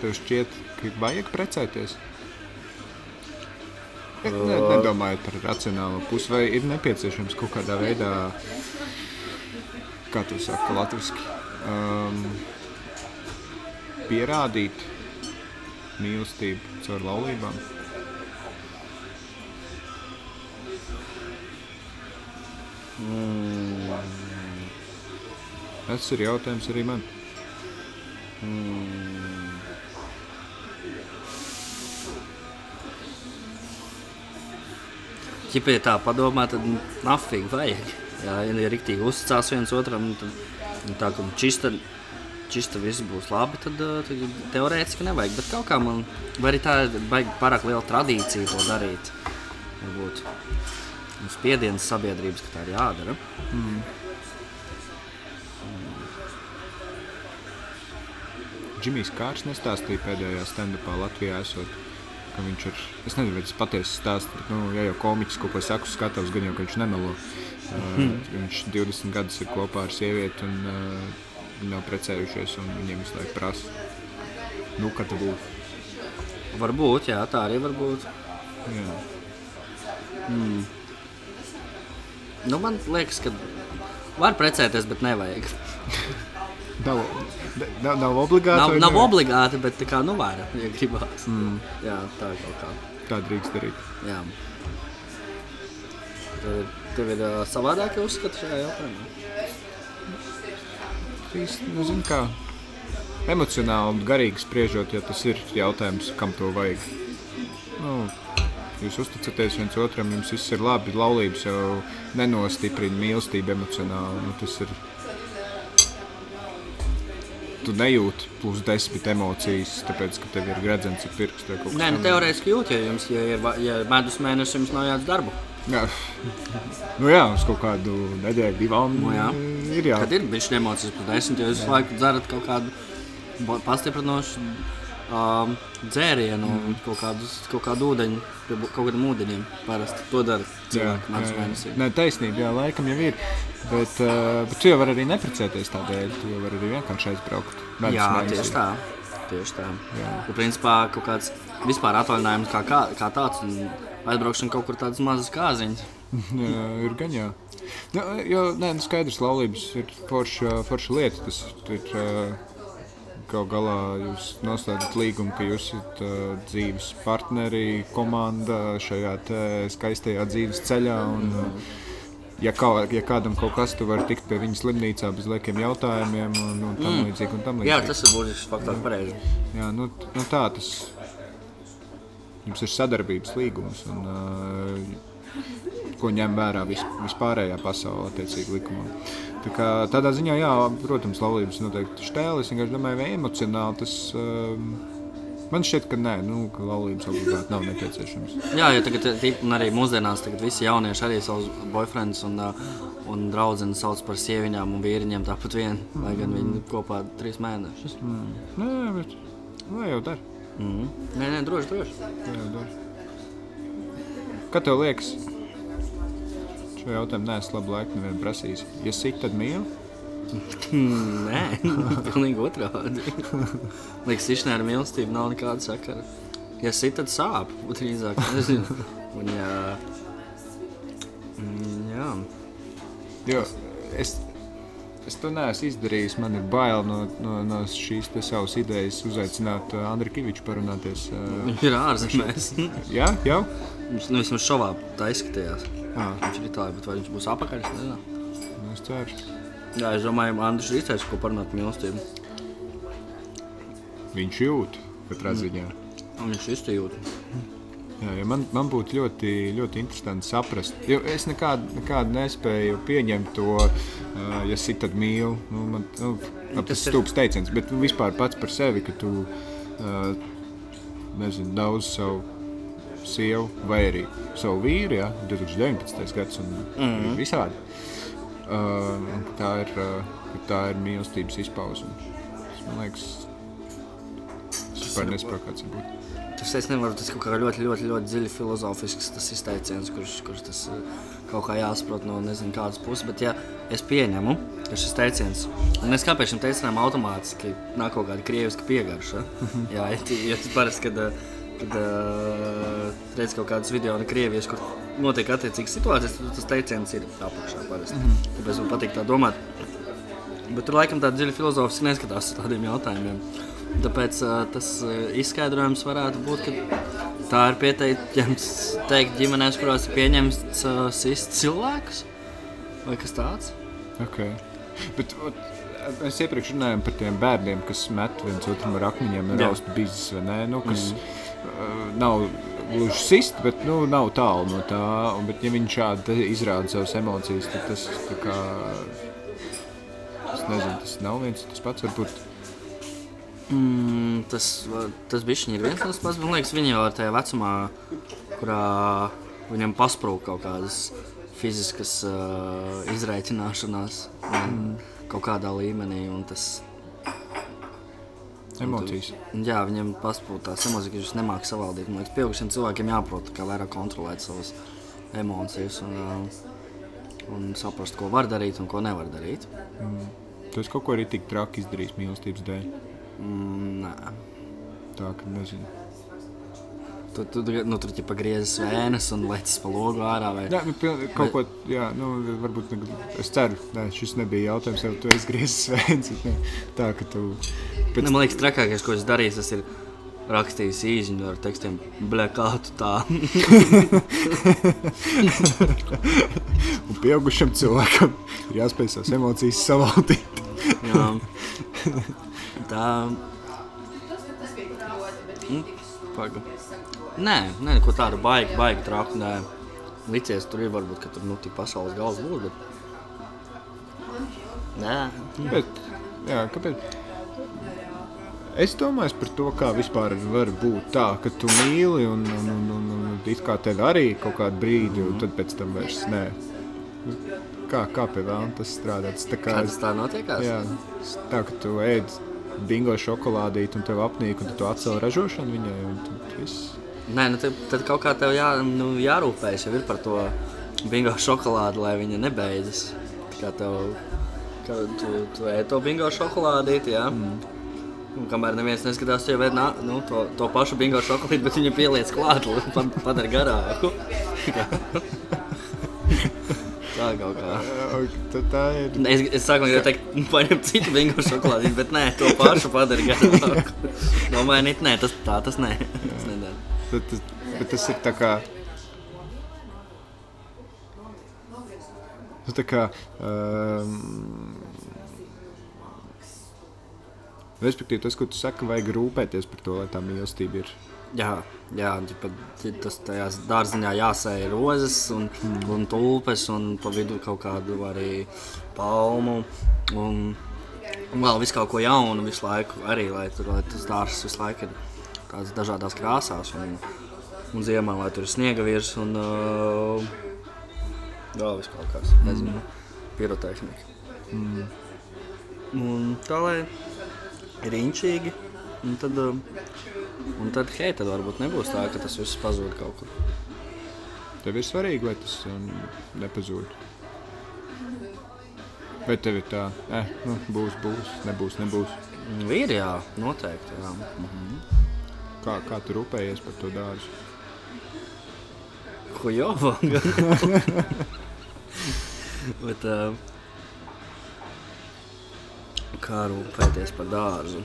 tev šķiet, ka vajag precēties. Ne, ne, nedomājot par racionālo pusi, vai ir nepieciešams kaut kādā veidā, kā tu saki, latviešu, um, pierādīt mīlestību caur laulībām. Tas ir jautājums arī man. Ķipa, ja tā padomā, tad nafīgi vajag. Jā, ja rīktīgi uzticās viens otram, tad tā kā čista, čista viss būs labi, tad, ā, tad teorētiski nevajag. Bet kaut kā man, vai arī tā ir baigi pārāk liela tradīcija to darīt. Varbūt spiediens sabiedrības, ka tā ir jādara. Džimijs Kārs nestāstīja pēdējā stand-upā Latvijā esot, ka viņš ir. Es nezinu, vai tas ir patiesi stāsts, bet, nu, ja jau komiķis kaut ko saka, skatās, gan jau, ka viņš nemelo. Uh, viņš 20 gadus ir kopā ar sievieti, un uh, viņi nav precējušies, un viņiem visu laiku prasa, nu, kad tu būsi. Varbūt, jā, tā arī var būt. Jā. Nu, man liekas, ka var precēties, bet nevajag. Nav, nav, nav obligāti. Nav, nav obligāti, bet tā kā nu var, ja gribās. Mm. Jā, tā kaut kā. Tā drīkst darīt. Jā. Tev, ir- tev ir uh, savādākie uzskati šajā jautājumā? Īsti, nu, zin kā, emocionāli un garīgi spriežot, ja tas ir jautājums, kam to vajag. Nu, jūs uzticaties viens otram, jums viss ir labi, laulības jau nenostiprina mīlestību emocionāli. Nu, tas ir. Tu nejūti plus desmit emocijas, tāpēc, ka tev ir gredzens ar pirkstu vai kaut kas Nē, nu teorētiski jūt, ja jums ja ja ir medus mēnesis, jums nav jāatdz darbu. Jā, nu jā, uz kaut kādu nedēļu, divām Nu jā. ir jā. Kad ir bijusi emocijas desmit, jo jūs visu laiku dzerat kaut kādu pastiprinošu um, dzērienu, mm. kaut, kādus, kaut kādu ūdeņu, kaut kādiem ūdeņiem. Parasti to dara cilvēki medus mēnesī. Nē, taisnība, jā, laikam jau ir. Bet, uh, bet tu jau vari arī neprecēties tādēļ. Tu jau vari arī vienkārši aizbraukt. Jā, mēnesī. tieši tā. Tieši tā. Jā. Ja, principā kaut kāds vispār atvaļinājums kā, kā, kā tāds un aizbraukšana kaut kur tādas mazas kāziņas. Jā, ir gan jā. Nu, jo, nē, nu, skaidrs, laulības ir forša, forša lieta. Tas ir uh, kaut galā jūs noslēdzat līgumu, ka jūs esat uh, dzīves partneri, komanda šajā te skaistajā dzīves ceļā. Un, uh, ja, kā, ja kādam kaut kas, tu vari tikt pie viņa slimnīcā bez liekiem jautājumiem un, un tam līdzīgi. Un tam Jā, līdzīgi. tas ir būtisks faktors pareizi. Jā, nu, nu tā tas jums ir sadarbības līgums. Un, uh, ko ņem vērā vis, vispārējā pasaulē, attiecīgi likumā. Tā kā, tādā ziņā, jā, protams, laulības noteikti štēlis. Es vienkārši domāju, vai emocionāli tas. Um, man šķiet, ka nē, nu, ka laulības obligāti nav nepieciešams. Jā, jo tagad un arī mūsdienās tagad visi jaunieši arī savus boyfriends un, uh, un draudzenes sauc par sieviņām un vīriņiem tāpat vien, lai gan viņi kopā trīs mēnešus. Nē, bet lai jau dara. Mm. Nē, nē, droši, droši. lai jau dara. Kā tev liekas? Šo jautājumu neesmu labu laiku nevienu prasījis. Ja sit, tad mīli. Mm, Nē, pilnīgi otrādi. Liekas, išnē ar mīlestību nav nekāda sakara. Ja sit, tad sāp, drīzāk, nezinu. Un jā, mm, jā. Jo es, es to neesmu izdarījis. Man ir bail no, no, no šīs savas idejas uzaicināt uh, Andriu Kaviču parunāties. Uh, Viņš ir ārzemēs. jā, jau? Viņš nu, vismaz šovā tā izskatījās. Ah, Viņš ir itālijā, bet vai viņš būs apakaļ? es nezinu. nu es ceru. Jā, es domāju, Andris ir izteicis, ko parunāt par mīlestību. Viņš jūt katrā ziņā. Un viņš izjūt. Jā, ja man, man būtu ļoti, ļoti interesanti saprast, jo es nekādu, nekādu nespēju pieņemt to, uh, ja sit, tad mīlu. Nu, man, nu, nu, tas tas ir ir- stulbs teiciens, bet vispār pats par sevi, ka tu uh, nezinu, daudz savu sievu vai arī savu vīru, ja, 2019. gads un mm -hmm. visādi. Uh, tā ir, uh, tā ir mīlestības izpausme. Tas, Man liekas, es vispār nesaprotu, kāds ir būt. Tas es nevaru, tas kaut kā ļoti, ļoti, ļoti dziļi filozofisks tas izteiciens, kurš, kurš tas eh, kaut kā jāsaprot no nezinu kādas puses. Bet ja es pieņemu, ka šis teiciens, un es kāpēc šim teicienam automātiski nāk kaut kāda krieviska piegarša. Jā, ja, ja tu parasti, kad, eh, kad uh, redz kaut kādas video no Krievijas, kur notiek attiecīgas situācijas, tad tas teiciens ir apakšā parasti. Tāpēc man patīk tā domāt. Bet tur laikam tāda dziļa filozofiski neskatās uz tādiem jautājumiem. Tāpēc uh, tas uh, izskaidrojums varētu būt, ka tā ir pieteikts teikt ģimenēs, kurās ir pieņemts uh, sist cilvēkus vai kas tāds. Okay. Bet, ot, mēs iepriekš runājām par tiem bērniem, kas met viens otram ar akmeņiem, Jā. raust bizes? Nu, kas mm. Uh, nav gluži sist, bet nu, nav tālu no tā. Un, bet, ja viņš šādi izrāda savas emocijas, tad tas kā. Nezinu, tas nav viens tas pats. Varbūt Mm, tas tas bija viens no tiem, man liekas, viņi jau ir tajā vecumā, kurā viņam pasprūk kaut kādas fiziskas uh, izreikināšanās mm. kaut kādā līmenī. Tas, Emocijas. Jā, viņiem paspūta tās emocijas, ka viņš nemāķi savaldīt. Man liekas, pieaugušiem cilvēkiem jāprot kā vairāk kontrolēt savas emocijas un, uh, un saprast, ko var darīt un ko nevar darīt. Tu esi kaut ko arī tik traki izdarījis mīlestības dēļ. Mm, nē. Tā ka nezinu. Tu, tu, nu, tur ķipa griezis vēnes un lecis pa logu ārā. Vai... Jā, nu, kaut ko, jā, nu, varbūt, ne, es ceru, ne, šis nebija jautājums, jau tu esi griezis vēns, bet ne, tā, ka tu, pēc, Ne, man liekas, trakākais, ko es darīju, tas ir rakstījis īziņu ar tekstiem, blē, kā tu tā. un pieaugušam cilvēkam ir jāspēj savas emocijas savaldīt. Jā. tā. Mm, Paga. Nē, nē, ko tādu baigi, baigi traku. Nē. Licies tur ir varbūt, ka tur nu tik pasaules gals būs, bet. Nē. Bet, jā, kāpēc? Es domāju par to, kā vispār var būt tā, ka tu mīli un, un, un, un, un it kā tevi arī kaut kādu brīdi, un tad pēc tam vairs nē. Kā, kā pie vēlna tas strādā? Tas tā kā, Kā tas tā notiekās? jā, tā, ka tu ēd bingo šokolādīti un tev apnīk, un tu atcēli ražošanu viņai, un tad viss. Nē, nu tad, tad kaut kā tev jā, nu, jārūpējas jau ir par to bingo šokolādi, lai viņa nebeidzas. Tā Kā tev, kā tu, tu ēd to bingo šokolādīti, jā. Mm. Un kamēr neviens neskatās, jau nā- nu, to, to pašu bingo šokolādi, bet viņu pieliec klāt, lai pad- padara garāku. Tā kaut kā. Tad tā ir. Es, es sākumā gribēju teikt, paņem citu bingo šokolādi, bet nē, to pašu padara garāku. Nomainīt, nē, tas tā, tas nē. Bet, bet tas ir tā kā. Nu, tā kā um, respektīvi, tas, ko tu saki, vajag rūpēties par to, lai tā mīlestība ir. Jā, jā ģipa, tas tajā dārziņā jāsēja rozes un, mm. un tulpes, un pa vidu kaut kādu arī palmu. Un, un vēl visu kaut ko jaunu visu laiku, arī lai, tur, lai tas dārzs visu laiku ir tāds dažādās krāsās. Un, un ziemā, lai tur ir sniega virs un uh, vēl viss kaut kāds, nezinu, mm. pirotehnika. Mm. Un tā lai ir inčīgi, un tad, uh, un tad, hei, tad varbūt nebūs tā, ka tas viss pazūd kaut kur. Tev ir svarīgi, lai tas um, nepazūd. Vai tev ir tā, eh, nu, būs, būs, nebūs, nebūs. Ir jā, noteikti. Jā. Mhm. Kā, kā tu rūpējies par to dārzu? Vajag? Bet, uh, kā rūpēties par dārzu?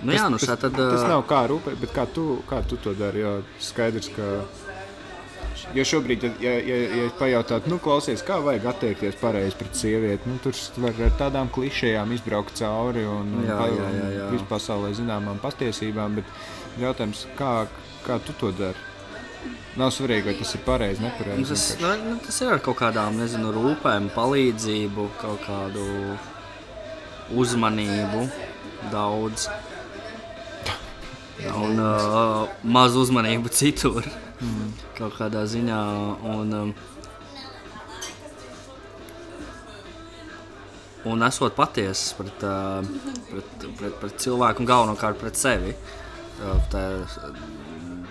Nu, jā, nu tas, tad. tas Uh, nav kā rūpēt, bet kā tu, kā tu to dari? Jo skaidrs, ka. Jo šobrīd, ja, ja, ja, ja pajautātu, nu, klausies, kā vajag attiekties pareizi pret sievieti, nu, tur var ar tādām klišejām izbraukt cauri un, un, un vispasaulē zināmām patiesībām, bet jautājums, kā, kā tu to dari? Nav svarīgi, vai tas ir pareizi, nu, nepareizi. tas, vienkārši. nu, nu, tas ir ar kaut kādām, nezinu, rūpēm, palīdzību, kaut kādu uzmanību, daudz. Un uh, maz uzmanību citur. Mm. Kaut kādā ziņā. Un, um, un esot patiesas pret, uh, pret, pret, pret cilvēku un galvenokārt pret sevi. Uh, tā, mm,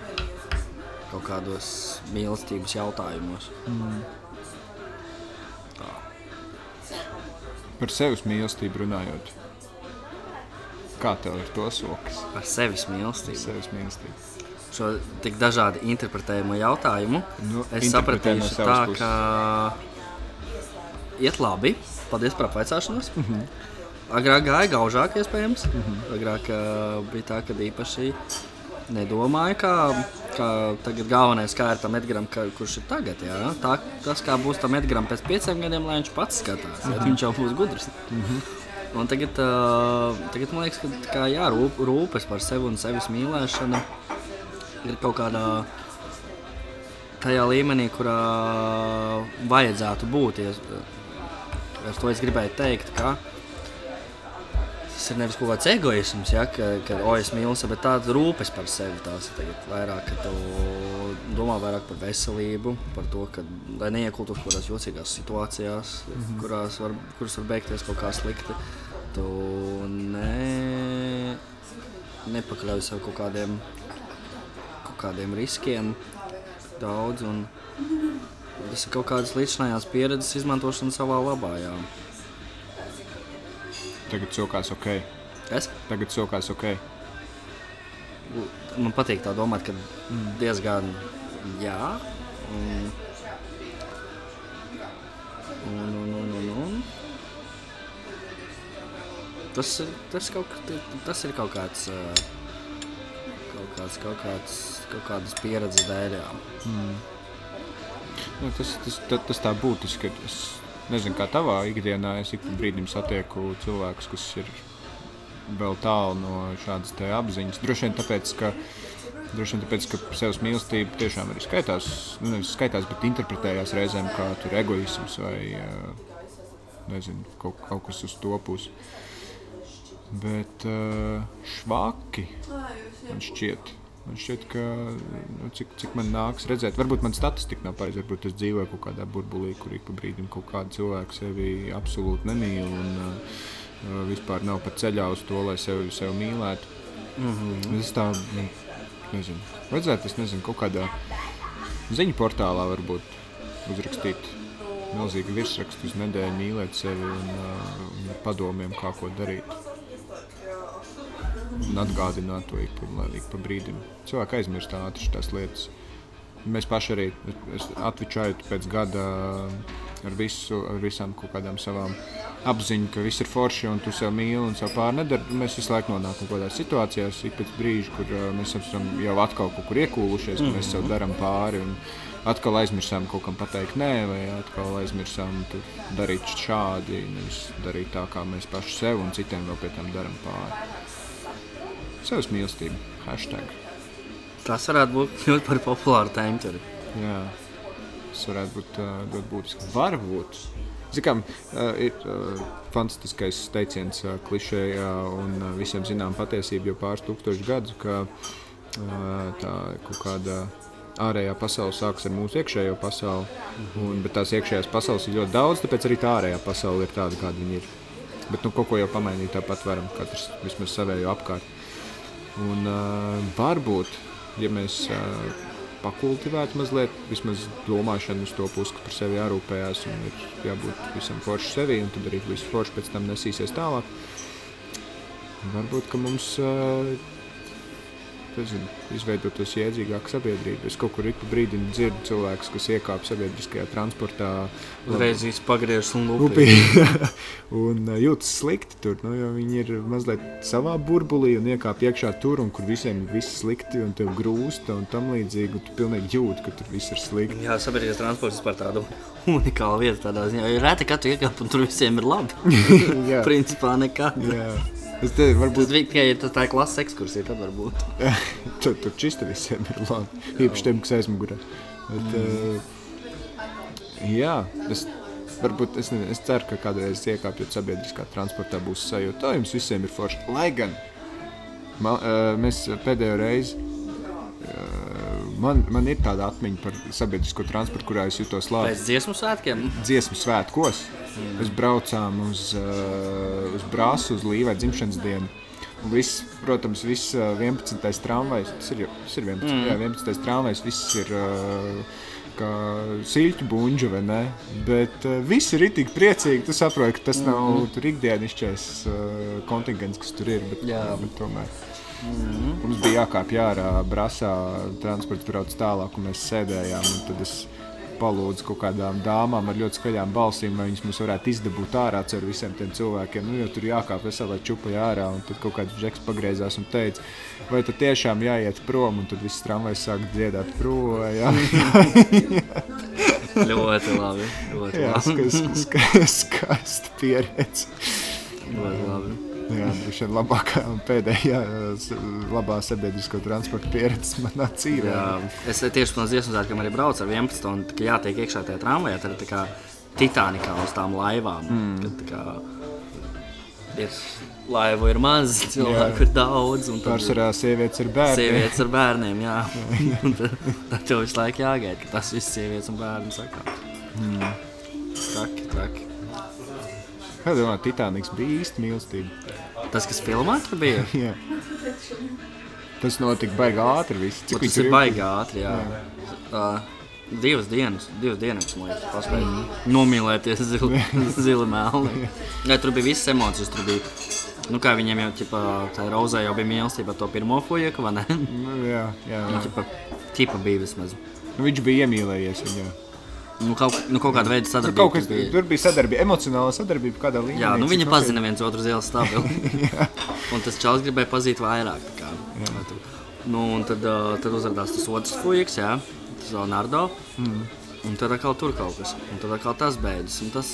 kaut kādos mīlestības jautājumos. Par sevis mīlestību runājot. Kā tev ir to sokas? Par sevis mīlestību. Sevis mīlestību. Šo tik dažādi interpretējumu jautājumu Nu, es no sapratīšu savas tā, puses. ka iet labi. Paldies par apvaicāšanos. Mm. -hmm. Agrāk gāja gaužāk, iespējams. Mm -hmm. Agrāk uh, bija tā, ka īpaši nedomāju, kā, kā tagad galvenais kā ir tam Edgars, kurš ir tagad. Jā? Tā, tas, kā būs tam Edgars pēc pieciem gadiem, lai viņš pats skatās. Mm -hmm. Viņš jau būs gudrs. Mm -hmm. Un tagad, uh, tagad man liekas, ka kā, jā, rūp, rūpes par sevi un sevis mīlēšanu ir kaut kādā tajā līmenī, kurā vajadzētu būt. Ja, ar to es gribēju teikt, ka tas ir nevis kaut kāds egoisms, ja, ka, ka o, es mīlu sevi, bet tāds rūpes par sevi. Tās ir vairāk, ka tu domā vairāk par veselību, par to, ka, lai neiekultos kaut kādās jocīgās situācijās, mm -hmm. kurās var, kuras var beigties kaut kā slikti. Tu ne nepakļauj sev kaut kādiem, kaut kādiem riskiem daudz. Un tas ir kaut kādas līdzinājās pieredzes izmantošana savā labā. Jā. Tagad sokās ok. Es? Tagad sokās ok. Man patīk tā domāt, ka diezgan jā. Un, un, un, un, un, un. Tas, tas, kaut, tas ir kaut kāds, kaut kāds, kaut kāds, kaut kādas pieredzes dēļ. Jā. Nu, tas, tas, tas, tas tā būtiski. Es nezinu, kā tavā ikdienā es ik pa brīdim satieku cilvēkus, kas ir vēl tālu no šādas apziņas. Droši vien tāpēc, ka, droši vien tāpēc, ka sevis mīlestība tiešām arī skaitās, nu, nevis skaitās, bet interpretējās reizēm kā tur egoisms vai nezinu, kaut, kaut kas uz to pusi. Bet švaki man šķiet. Man šķiet, ka nu, cik, cik man nāks redzēt, varbūt man statistika nav pareiza. Varbūt es dzīvoju kaut kādā burbulī, kur ik pa brīdim kaut kāda cilvēka sevi absolūti nemīl un uh, vispār nav pat ceļā uz to, lai sevi, sevi mīlētu. Mm -hmm. Es tā nu, nezinu. Vajadzētu, es nezinu, kaut kādā ziņu portālā varbūt uzrakstīt milzīgu virsrakstu uz nedēļu, mīlēt sevi un, uh, un padomiem, kā ko darīt un atgādināt to ik pa, brīdim. Cilvēki aizmirst ātri tās lietas. Mēs paši arī atvičājot pēc gada ar, visu, ar visām kaut kādām savām apziņām, ka viss ir forši un tu sev mīli un sev pār nedari. Mēs visu laiku nonākam kaut kādās situācijās, ik pēc brīža, kur uh, mēs esam jau atkal kaut kur iekūlušies, ka mēs sev darām pāri. Un, Atkal aizmirsām kaut kam pateikt, nē, vai atkal aizmirsām darīt šādi, nevis darīt tā, kā mēs paši sev un citiem vēl pie tam darām pāri. Savas mīlestība, hashtag. Tas varētu būt ļoti par populāru tēmu. tur. Jā, tas varētu būt uh, ļoti būtiski. Varbūt. Zinām, uh, ir uh, fantastiskais teiciens uh, klišejā un uh, visiem zinām patiesība jau pāris tūkstošu gadus, ka uh, tā kaut kāda ārējā pasaule sākas ar mūsu iekšējo pasauli. Un, bet tās iekšējās pasaules ir ļoti daudz, tāpēc arī tā ārējā pasaule ir tāda, kāda viņa ir. Bet nu, kaut ko jau pamainīt tāpat varam, katrs vismaz savējo apkārt. Un uh, varbūt, ja mēs uh, pakultivētu mazliet, vismaz domāšanu uz to pusi, ka par sevi jārūpējās un ir jābūt visam forši sevi, un tad arī viss forši pēc tam nesīsies tālāk. Varbūt, ka mums uh, nezinu, izveidotos jēdzīgāka sabiedrība. Es kaut kur ik pa brīdim dzirdu cilvēkus, kas iekāp sabiedriskajā transportā. Uzreiz viss pagriežas un Upī. lupī. un jūtas slikti tur. Nu, jo viņi ir mazliet savā burbulī un iekāp iekšā tur, un kur visiem ir viss slikti un tev grūsta un tam līdzīgi. Un tu pilnīgi jūti, ka tur viss ir slikti. Jā, sabiedriskais transports ir tāda unikāla vieta. Tādā ziņā, jo reti, ka tu iekāp un tur visiem ir labi. Principā nekad. Es te Tas varbūt bija tikai tas tā klases ekskursija, tad varbūt. tur, tur čista visiem ir labi. Īpaši tiem, kas aizmugurē. Bet, uh, jā, es, varbūt es, nezinu, es ceru, ka kādreiz iekāpjot sabiedriskā transportā būs sajūta, ka jums visiem ir forši. Lai gan man, uh, mēs pēdējo reizi. uh, Man, man ir tāda atmiņa par sabiedrisko transportu, kurā es jutos labi. Pēc dziesmu svētkiem. dziesmu svētkos. Mēs braucām uz, uh, uz Brāzu, uz Līvai dzimšanas dienu. Viss, protams, viss uh, 11. tramvajs, tas ir, tas ir 11. Mm. Jā, 11. tramvajs, viss ir uh, kā siļķu buļģa, vai ne? Bet uh, visi ir tik priecīgi, tu saproti, ka tas nav mm. tur ikdienišķais uh, kontingents, kas tur ir. Bet, Jā. bet tomēr. Mm. Mums bija jākāpj ārā, brāzā, transports brauc tālāk, un mēs sēdējām. un Tad es palūdzu kaut kādām dāmām ar ļoti skaļām balsīm, lai viņas mums varētu izdabūt ārā caur visiem tiem cilvēkiem. Nu, jo tur jākāp veselā čupa ārā, un tad kaut kāds džeks pagriezās un teica, vai tad tiešām jāiet prom, un tad viss tramvajs sāk dziedāt projām. Ļoti labi. Ļoti Jā, labi. ska, skaisti pieredze. Ļoti labi. Jā, droši vien labākā un pēdējā labā sabiedrisko transporta pieredze manā dzīvē. Jā, es tieši no dziesmu svētkiem arī braucu ar 11. un tā, jātiek iekšā tajā tramvajā. Tad ir tā kā Titanikā uz tām laivām. Mm. Kad, tā kā, ir laivu ir maz, cilvēku ir daudz. ir Pārsvarā sievietes ir bērni. Sievietes ar bērniem, jā. Un tad, tev visu laiku jāgaida, ka tas viss sievietes un bērni saka. Mm. Traki, traki. Kā domā, Titaniks bija īsti mīlestība? Tas, kas filmā tur bija, Jā. Tas notika baigi ātri. Viss. Cik tas ir baigi ātri. Jā. Uh, divas dienas, divas dienas, man liekas, paspēja nomīlēties zili, zili melni. Jā, tur bija visas emocijas. Tur bija, nu, kā viņiem jau, ķipa, tā rozē jau bija mīlestība to pirmo fujeku, vai ne? Nu, jā, jā. Nu, ķipa, ķipa bija vismaz. Nu, viņš bija iemīlējies viņā. Nu, kaut, nu, kaut kāda veida Nu, sadarbība. kaut kas tur bija. tur bija sadarbība, emocionāla sadarbība kādā līmenī. Jā, nu viņi pazina viens otru zila stabili. un tas čels gribēja pazīt vairāk. Nu, un tad, tad uzrādījās tas otrs fujiks, jā, tas Leonardo. Mm. Un tad atkal tur kaut kas. Un tad atkal tas beidzas. Un tas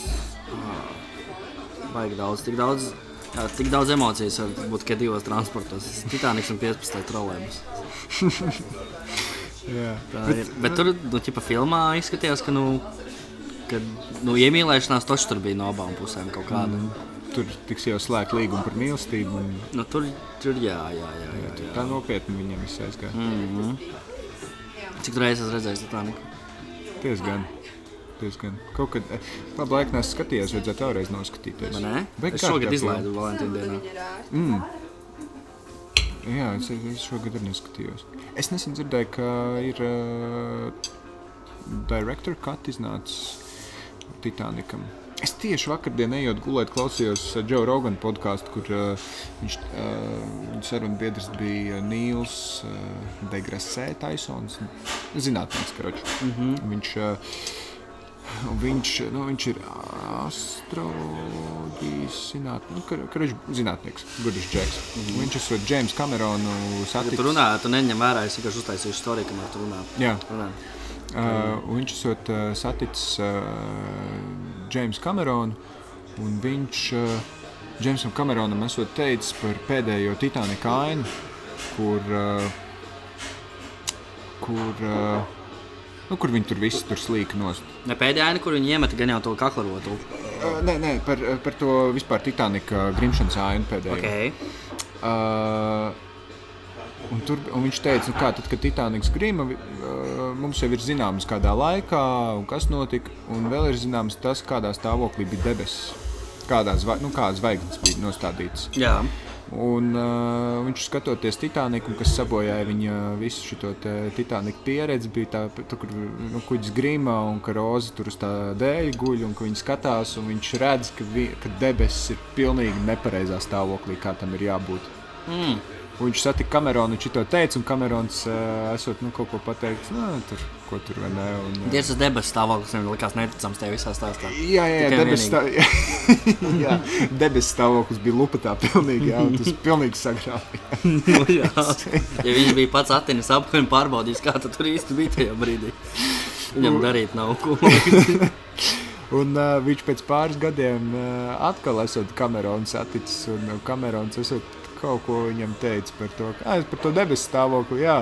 baigi daudz, tik daudz. Jā, tik daudz emocijas var būt tikai divos transportos. Titaniks un 15. trolēmas. Jā. Tā ir. Bet tur, nu, ķipa filmā izskatījās, ka, nu, ka, nu, iemīlēšanās taču tur bija no abām pusēm kaut kāda. Mm. Tur tiks jau slēgta līguma par mīlestību. un Nu, tur, tur, jā, jā, jā. jā, jā. Tā nopietni viņam viss aizgāja. Mm -hmm. Cik reizes esmu redzējis Titaniku? Diezgan. Diezgan. Kaut kad eh, labi laika nesu skatījies, vajadzētu vēlreiz noskatīties. Baigi Es šogad izlaidu Valentīna dienā. Mm. Jā, es, es šogad arī neskatījos. Es nesen dzirdēju, ka ir uh, direktora cut iznācis Titanikam. Es tieši vakardien ejot gulēt, klausījos uh, Joe Rogana podkāstu, kur uh, viņš uh, sarunu biedrs bija Nīls uh, Degrasē Taisons. Zinātnēks, karoči. Mm -hmm. Viņš uh, viņš, nu, viņš ir astroloģijas zinātnē, nu, kar, karš, zinātnieks, gudrs džeks. Mm -hmm. Viņš esot Džeims Kameronu Ja saticis. tu runā, tu neņem vērā, es vienkārši uztaisīju storiju, kamēr tu runā. Jā, runā. uh, un viņš esot uh, saticis uh, Džeims Kameronu, un viņš uh, Džeimsam Kameronam esot teicis par pēdējo Titanika ainu, kur, uh, kur, uh, nu, kur viņi tur visi tur slīka nost. Ne pēdējā aina, kur viņi iemeta gan jau to kaklarotu. Uh, nē, nē, par, par to vispār Titanika grimšanas ainu pēdējo. Okay. Uh, un tur, un viņš teica, nu kā, tad, kad Titaniks grima, mums jau ir zināms, kādā laikā un kas notika. Un vēl ir zināms tas, kādā stāvoklī bija debesis. Kādā zva, nu, kādas zvaigznes bija nostādītas. Jā, Un, uh, viņš skatoties Titaniku, kas sabojāja viņa visu šo Titaniku pieredzi, bija tā, tā kur nu, kuģis grīmā un ka roza tur uz tā dēļa guļ, un ka viņi skatās, un viņš redz, ka, vi, ka debesis ir pilnīgi nepareizā stāvoklī, kā tam ir jābūt. mm. Viņš satika Kameronu, viņš to teica, un Kamerons uh, esot nu, kaut ko pateicis, nu, tur, ko tur vai ne. Un, uh, Tiesas debesu stāvoklis viņam likās neticams tajā visā stāstā. Jā, jā, Tikai debesu stā... jā, debesu stāvoklis bija lupatā pilnīgi, jā, un tas pilnīgi sagrāvīja. Nu, jā. ja viņš bija pats Atenas apkārt pārbaudījis, kā tu tur īsti bija tajā brīdī. Viņam darīt nav ko. Un uh, viņš pēc pāris gadiem uh, atkal esot Kamerons saticis, un Kamerons esot kaut ko viņam teica par to, ah, es par to debesu stāvokli, jā.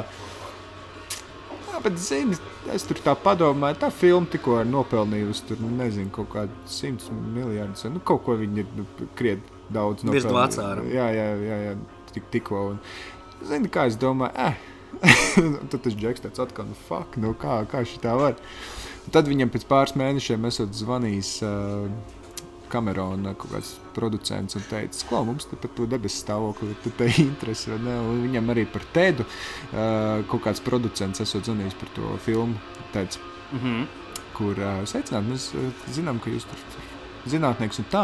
Jā, bet zini, es tur tā padomāju, tā filma tikko ir nopelnījusi tur, nu, nezinu, kaut kādu simts miljardus, nu, kaut ko viņi ir nu, krietni daudz Virs nopelnījuši. Vācāra. Jā, jā, jā, jā tik, tikko. Un, zini, kā es domāju, eh, tad tas džeks tāds atkal, nu, fuck, nu, kā, kā šī tā var. Tad viņam pēc pāris mēnešiem esot zvanījis uh, Kamerona kaut kāds producents un teica, ka mums te par to debesu stāvokli ir ne?" Un Viņam arī par tēdu uh, kaut kāds producents esot zvanījis par to filmu, teica, Mhm. kur uh, sveicināt, mēs uh, zinām, ka jūs tur tur zinātnieks un tā.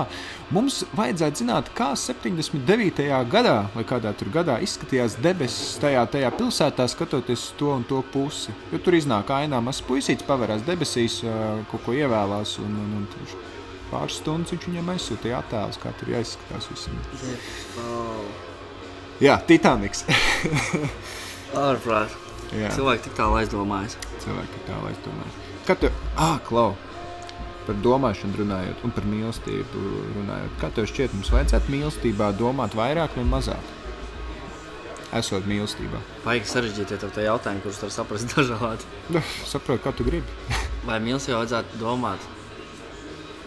Mums vajadzētu zināt, kā 79. gadā vai kādā tur gadā izskatījās debesis tajā, tajā pilsētā, skatoties uz to un to pusi. Jo tur iznāk ainā mazs puisīts, pavērās debesīs, uh, kaut ko ievēlās un, un, un tur pāris stundas viņš viņam aizsūtīja attēlus, kā tur jāizskatās visam. Jā, Titaniks. Ārprāt. Cilvēki tik tālu aizdomājas. cilvēki tā lai domāju. Kā tu, ah, klau, par domāšanu runājot un par mīlestību runājot. Kā tev šķiet, mums vajadzētu mīlestībā domāt vairāk vai mazāk? Esot mīlestībā. Baigi sarežģīti ja tev tie jautājumi, kurus var saprast dažādi. Nu, saprotu, kā tu gribi. Vai mīlestībai vajadzētu domāt?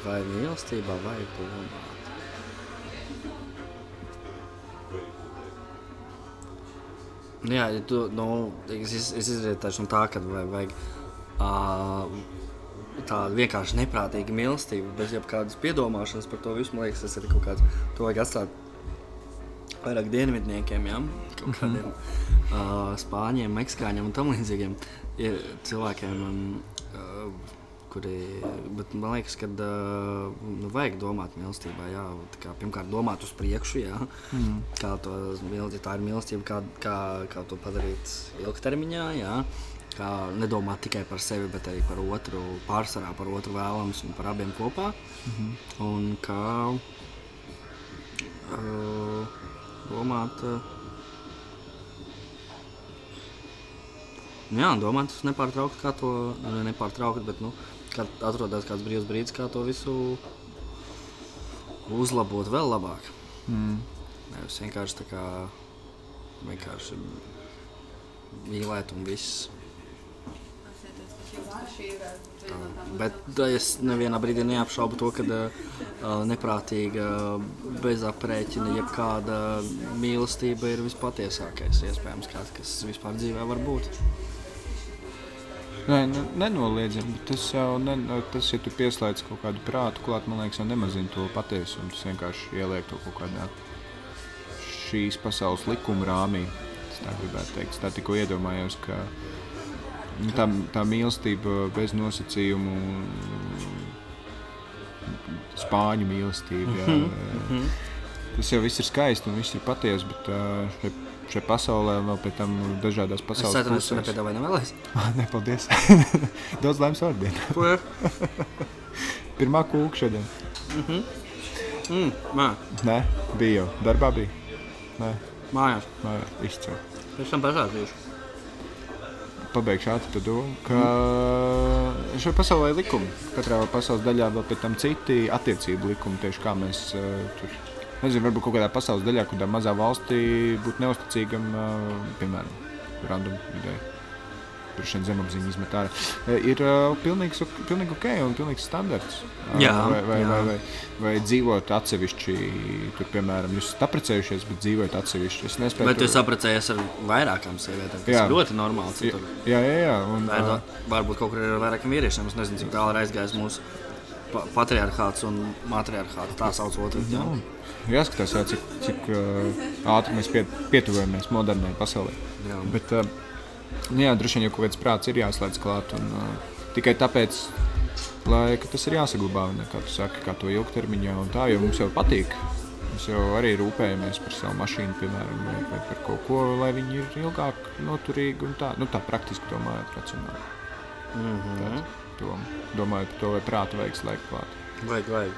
Vai mīlestībā vajag domāt? Nu Jā, ja tu, nu, es, es es izrietēšu no tā, ka vai, vajag uh, tādu vienkārši neprātīgu mīlestību, bez jebkādas piedomāšanas par to visu. Man liekas, tas ir kaut kāds, to vajag atstāt vairāk dienvidniekiem, ja? kaut kādiem uh, spāņiem, meksikāņiem un tam līdzīgiem ir cilvēkiem, um, kuri, bet man liekas, ka nu, vajag domāt mīlestībā, jā, tā kā, pirmkārt domāt uz priekšu, jā, mm. kā to, mīl- ja tā ir mīlestība, kā, kā, kā to padarīt ilgtermiņā, jā, kā nedomāt tikai par sevi, bet arī par otru, pārsvarā par otru vēlams un par abiem kopā, mm -hmm. un kā uh, domāt, uh, Jā, domāt, tas nepārtraukti, kā to nu, ne nepārtraukti, bet nu, kad atrodas kāds brīvs brīdis, kā to visu uzlabot vēl labāk. Mm. Nevis vienkārši tā kā vienkārši mīlēt un viss. Bet es nevienā brīdī neapšaubu to, ka uh, neprātīga, bezaprēķina, jebkāda mīlestība ir vispatiesākais iespējams, kāds, kas vispār dzīvē var būt. Nē, ne, nenoliedzami, bet tas jau, ne, tas, ja tu pieslēdz kaut kādu prātu klāt, man liekas, jau nemazina to patiesumu. Tas vienkārši ieliek to kaut kādā šīs pasaules likuma rāmī. Es tā gribētu teikt. Es tā tikko iedomājos, ka nu, tā, tā mīlestība bez nosacījumu, spāņu mīlestība, jā, tas jau viss ir skaisti un viss ir patiesi, bet uh, šeit, pasaulē vēl pie tam dažādās Es pasaules ceru, ka tas nepiedāvāja nevēlēs. Nē, paldies. Daudz laimes ir? Pirmā kūka šodien. Mm, mā, Nē, bija jau. Darbā bija. Nē, mājās. nē izcēl. Pēc tam pasāstīšu. Pabeigšu ātri to domu, ka šai pasaulē ir likumi. Katrā pasaules daļā vēl pēc tam citi attiecību likumi, tieši kā mēs uh, tur. Nezinu, varbūt kaut kādā pasaules daļā, kādā mazā valstī būtu neusticīgam, piemēram, random ideja. Droši vien zemapziņa izmet ārā. Ir uh, pilnīgs, pilnīgi ok un pilnīgs standarts. Jā, vai, vai, jā. vai, vai, vai dzīvot atsevišķi, tur, piemēram, jūs esat apprecējušies, bet dzīvojat atsevišķi. Es nespēju. Bet tur- jūs apprecējies ar vairākām sievietēm, kas Jā. ir ļoti normāli. Jā, Citur. jā, jā. jā. Un, Vai uh, Varbūt kaut kur ir ar vairākiem vīriešiem. Es nezinu, cik tālu ir aizgājis mūsu pa patriarchāts un matriarchāts. Tā sauc otru. Jā. Jāskatās, jā, cik, cik uh, ātri mēs pie, pietuvojamies modernai pasaulē. Jā. Bet, uh, jā, droši vien jau kaut kāds prāts ir jāslēdz klāt. Un, uh, tikai tāpēc, lai, tas ir jāsaglabā, ne, kā tu saki, kā to ilgtermiņā. un Tā, jo mums jau patīk. Mēs jau arī rūpējamies par savu mašīnu, piemēram, vai, vai par kaut ko, lai viņi ir ilgāk noturīgi un tā, nu, tā praktiski domājot, racionāli. Mm -hmm. Tā, to, domājot par to, vai prātu vajag slēgt klāt. Vajag, vajag.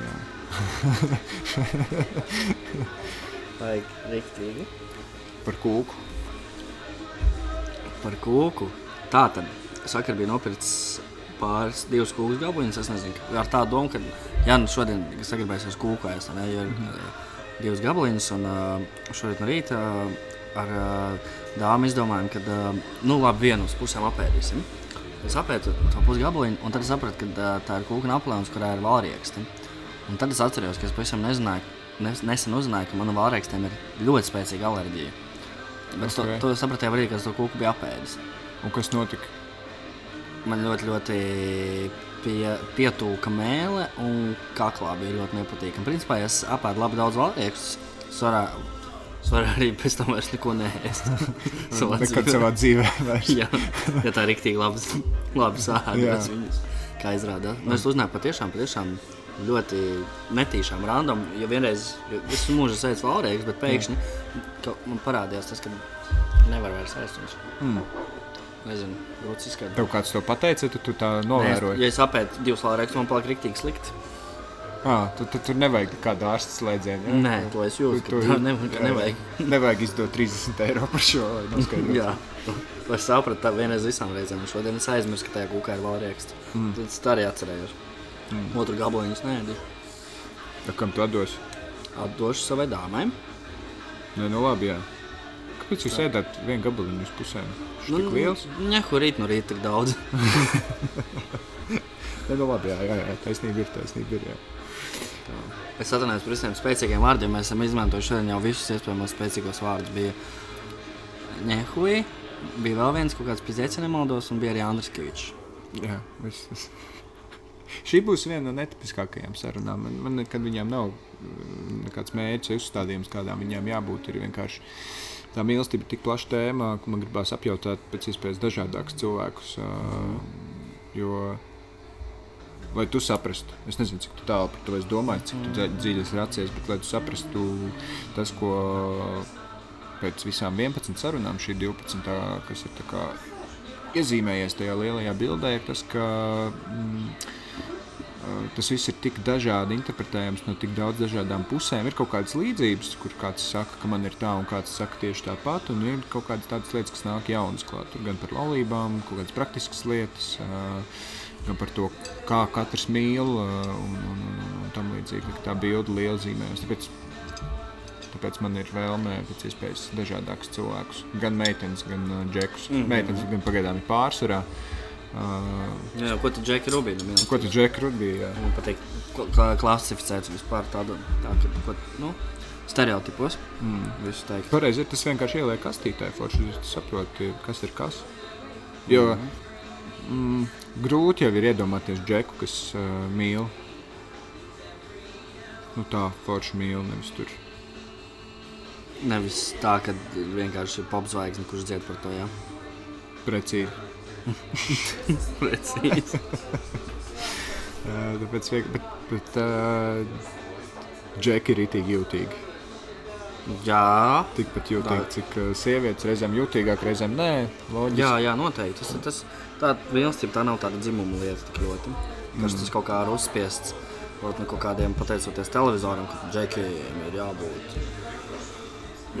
Jā. Vajag riktīgi. Par kūku. Par kūku. Tā tad sakar bija nopircis pāris divus kūku gabaliņus. Es nezinu, ar tādu domu, ka jā, nu šodien sagribēsies kūku ēst, ne, jo ir mm -hmm. divus gabaliņus. Un uh, šorīt no rīta uh, ar dāmu izdomājām, ka nu labi vienu uz pusēm apēdīsim. Es apēdu to pusgabaliņu, un tad sapratu, ka tā ir kūka aplēns, kurā ir valrieksti. Un tad es atceros, ka es pavisam nezināju, nes, nesen uzzināju, ka manam valriekstiem ir ļoti spēcīga alerģija. Bet okay. Ok. to, to sapratu arī, kad es to kūku biju apēdis. Un kas notika? Man ļoti, ļoti pie, pietūka mēlē, un kaklā bija ļoti nepatīkami. Principā, es apēdu labi daudz valriekstus, es varētu arī pēc tam vairs neko neēst. Savā Nekad dzīvē. savā dzīvē. vairs. Jā, ja tā ir rīktīgi labi, labi Jā. sāpes viņas, kā izrādās. Nu, es uzzināju patiešām, patiešām ļoti netīšām random, jo vienreiz, jo es mūžu sēdzu valrēks, bet pēkšņi ka man parādījās tas, ka nevar vairs viņus. Mm. Nezinu, grūti izskaidrot. Tev kāds to pateica, tu, tu tā Nē, es- novēroji. Ja es apēdu divus valrēkus, man paliek rīktīgi slikti. Ah, tu, tu, tur nevajag kādu ārsta slēdzienu. ja? Nē, to es jūtu, Tu- ka tā nevajag. nevajag. nevajag izdot 30 eiro par šo. lai noskaidrotu. Jā, es sapratu vienreiz visām reizēm. Šodien es aizmirsu, ka tajā kūkā ir valrēks. Mm. Tad es tā arī atcerējos. Mm. Otru gabaliņu nēdu. Tā Kam tu atdos? atdošu savai dāmai. Nē, nu labi, jā. Kāpēc jūs ēdat vienu gabaliņu uz pusēm? Viņš ir tik liels. Nē, kur rīt no rīta tik daudz. Nē, nu labi, jā, jā, jā. taisnība ir, taisnība ir, jā. Es atvainojos par visiem spēcīgiem vārdiem. Mēs esam izmantojuši šodien jau visus iespējamos spēcīgos vārdus. Bija Nehuī, bija vēl viens kaut kāds pizēts, ja nemaldos, un bija arī Andris Kavičs. Jā, viss. Šī būs viena no netipiskākajām sarunām. Man, man nekad viņām nav mm, nekāds mērķis, uzstādījums, kādām viņām jābūt. Ir vienkārši tā mīlestība ir tik plaša tēma, ka man gribās apjautāt pēc iespējas dažādākus cilvēkus. Jo, lai tu saprastu, es nezinu, cik tālu par to esi domājis, cik dzē- dziļi esi racies, bet lai tu saprastu tas, ko pēc visām 11 sarunām, šī 12, tā, kas ir iezīmējies tajā lielajā bildē, ir tas, ka mm, tas viss ir tik dažādi interpretējams no tik daudz dažādām pusēm. Ir kaut kādas līdzības, kur kāds saka, ka man ir tā, un kāds saka tieši tāpat, un ir kaut kādas tādas lietas, kas nāk jaunas klāt. Tur gan par laulībām, kaut kādas praktiskas lietas. Uh, Gan par to, kā katrs mīl, uh, un, un, un, un tam līdzīgi. Tā bilde liela zīmējas. Tāpēc Tāpēc man ir vēlme pēc iespējas dažādākus cilvēkus, gan meitenes, gan džekus. Mm. -hmm. Meitenes gan pagaidām ir pārsvarā. Uh, Jā, ko tu Džeki Rubīna mīli? ko tu džeki rudbīji? Man patīk, klasificēts vispār tādu, tā, ka, ko, nu, stereotipos. Mm. Pareizi ir tas vienkārši ieliek kastītē, forši tu saproti, kas ir kas. Jo mm, grūti jau ir iedomāties džeku, kas uh, mīl. Nu tā, forši mīl, nevis tur. Nevis tā, ka vienkārši ir popzvaigzne, kurš dzied par to. Jā, Precīzi. precīzi. Tāpēc, vieg- bet, bet uh, džeki ir itīgi jūtīgi. jā, Tikpat jūtīgi, Tā. cik uh, sievietes reizēm jūtīgāk, reizēm nē. Loģiski. jā, jā, noteikti. Tas, tas, tā mīlestība tā nav tāda dzimuma lieta tik ļoti. Kas tas kaut kā ir uzspiests. Varbūt no kaut kādiem pateicoties televizoram, ka džekiem ir jābūt.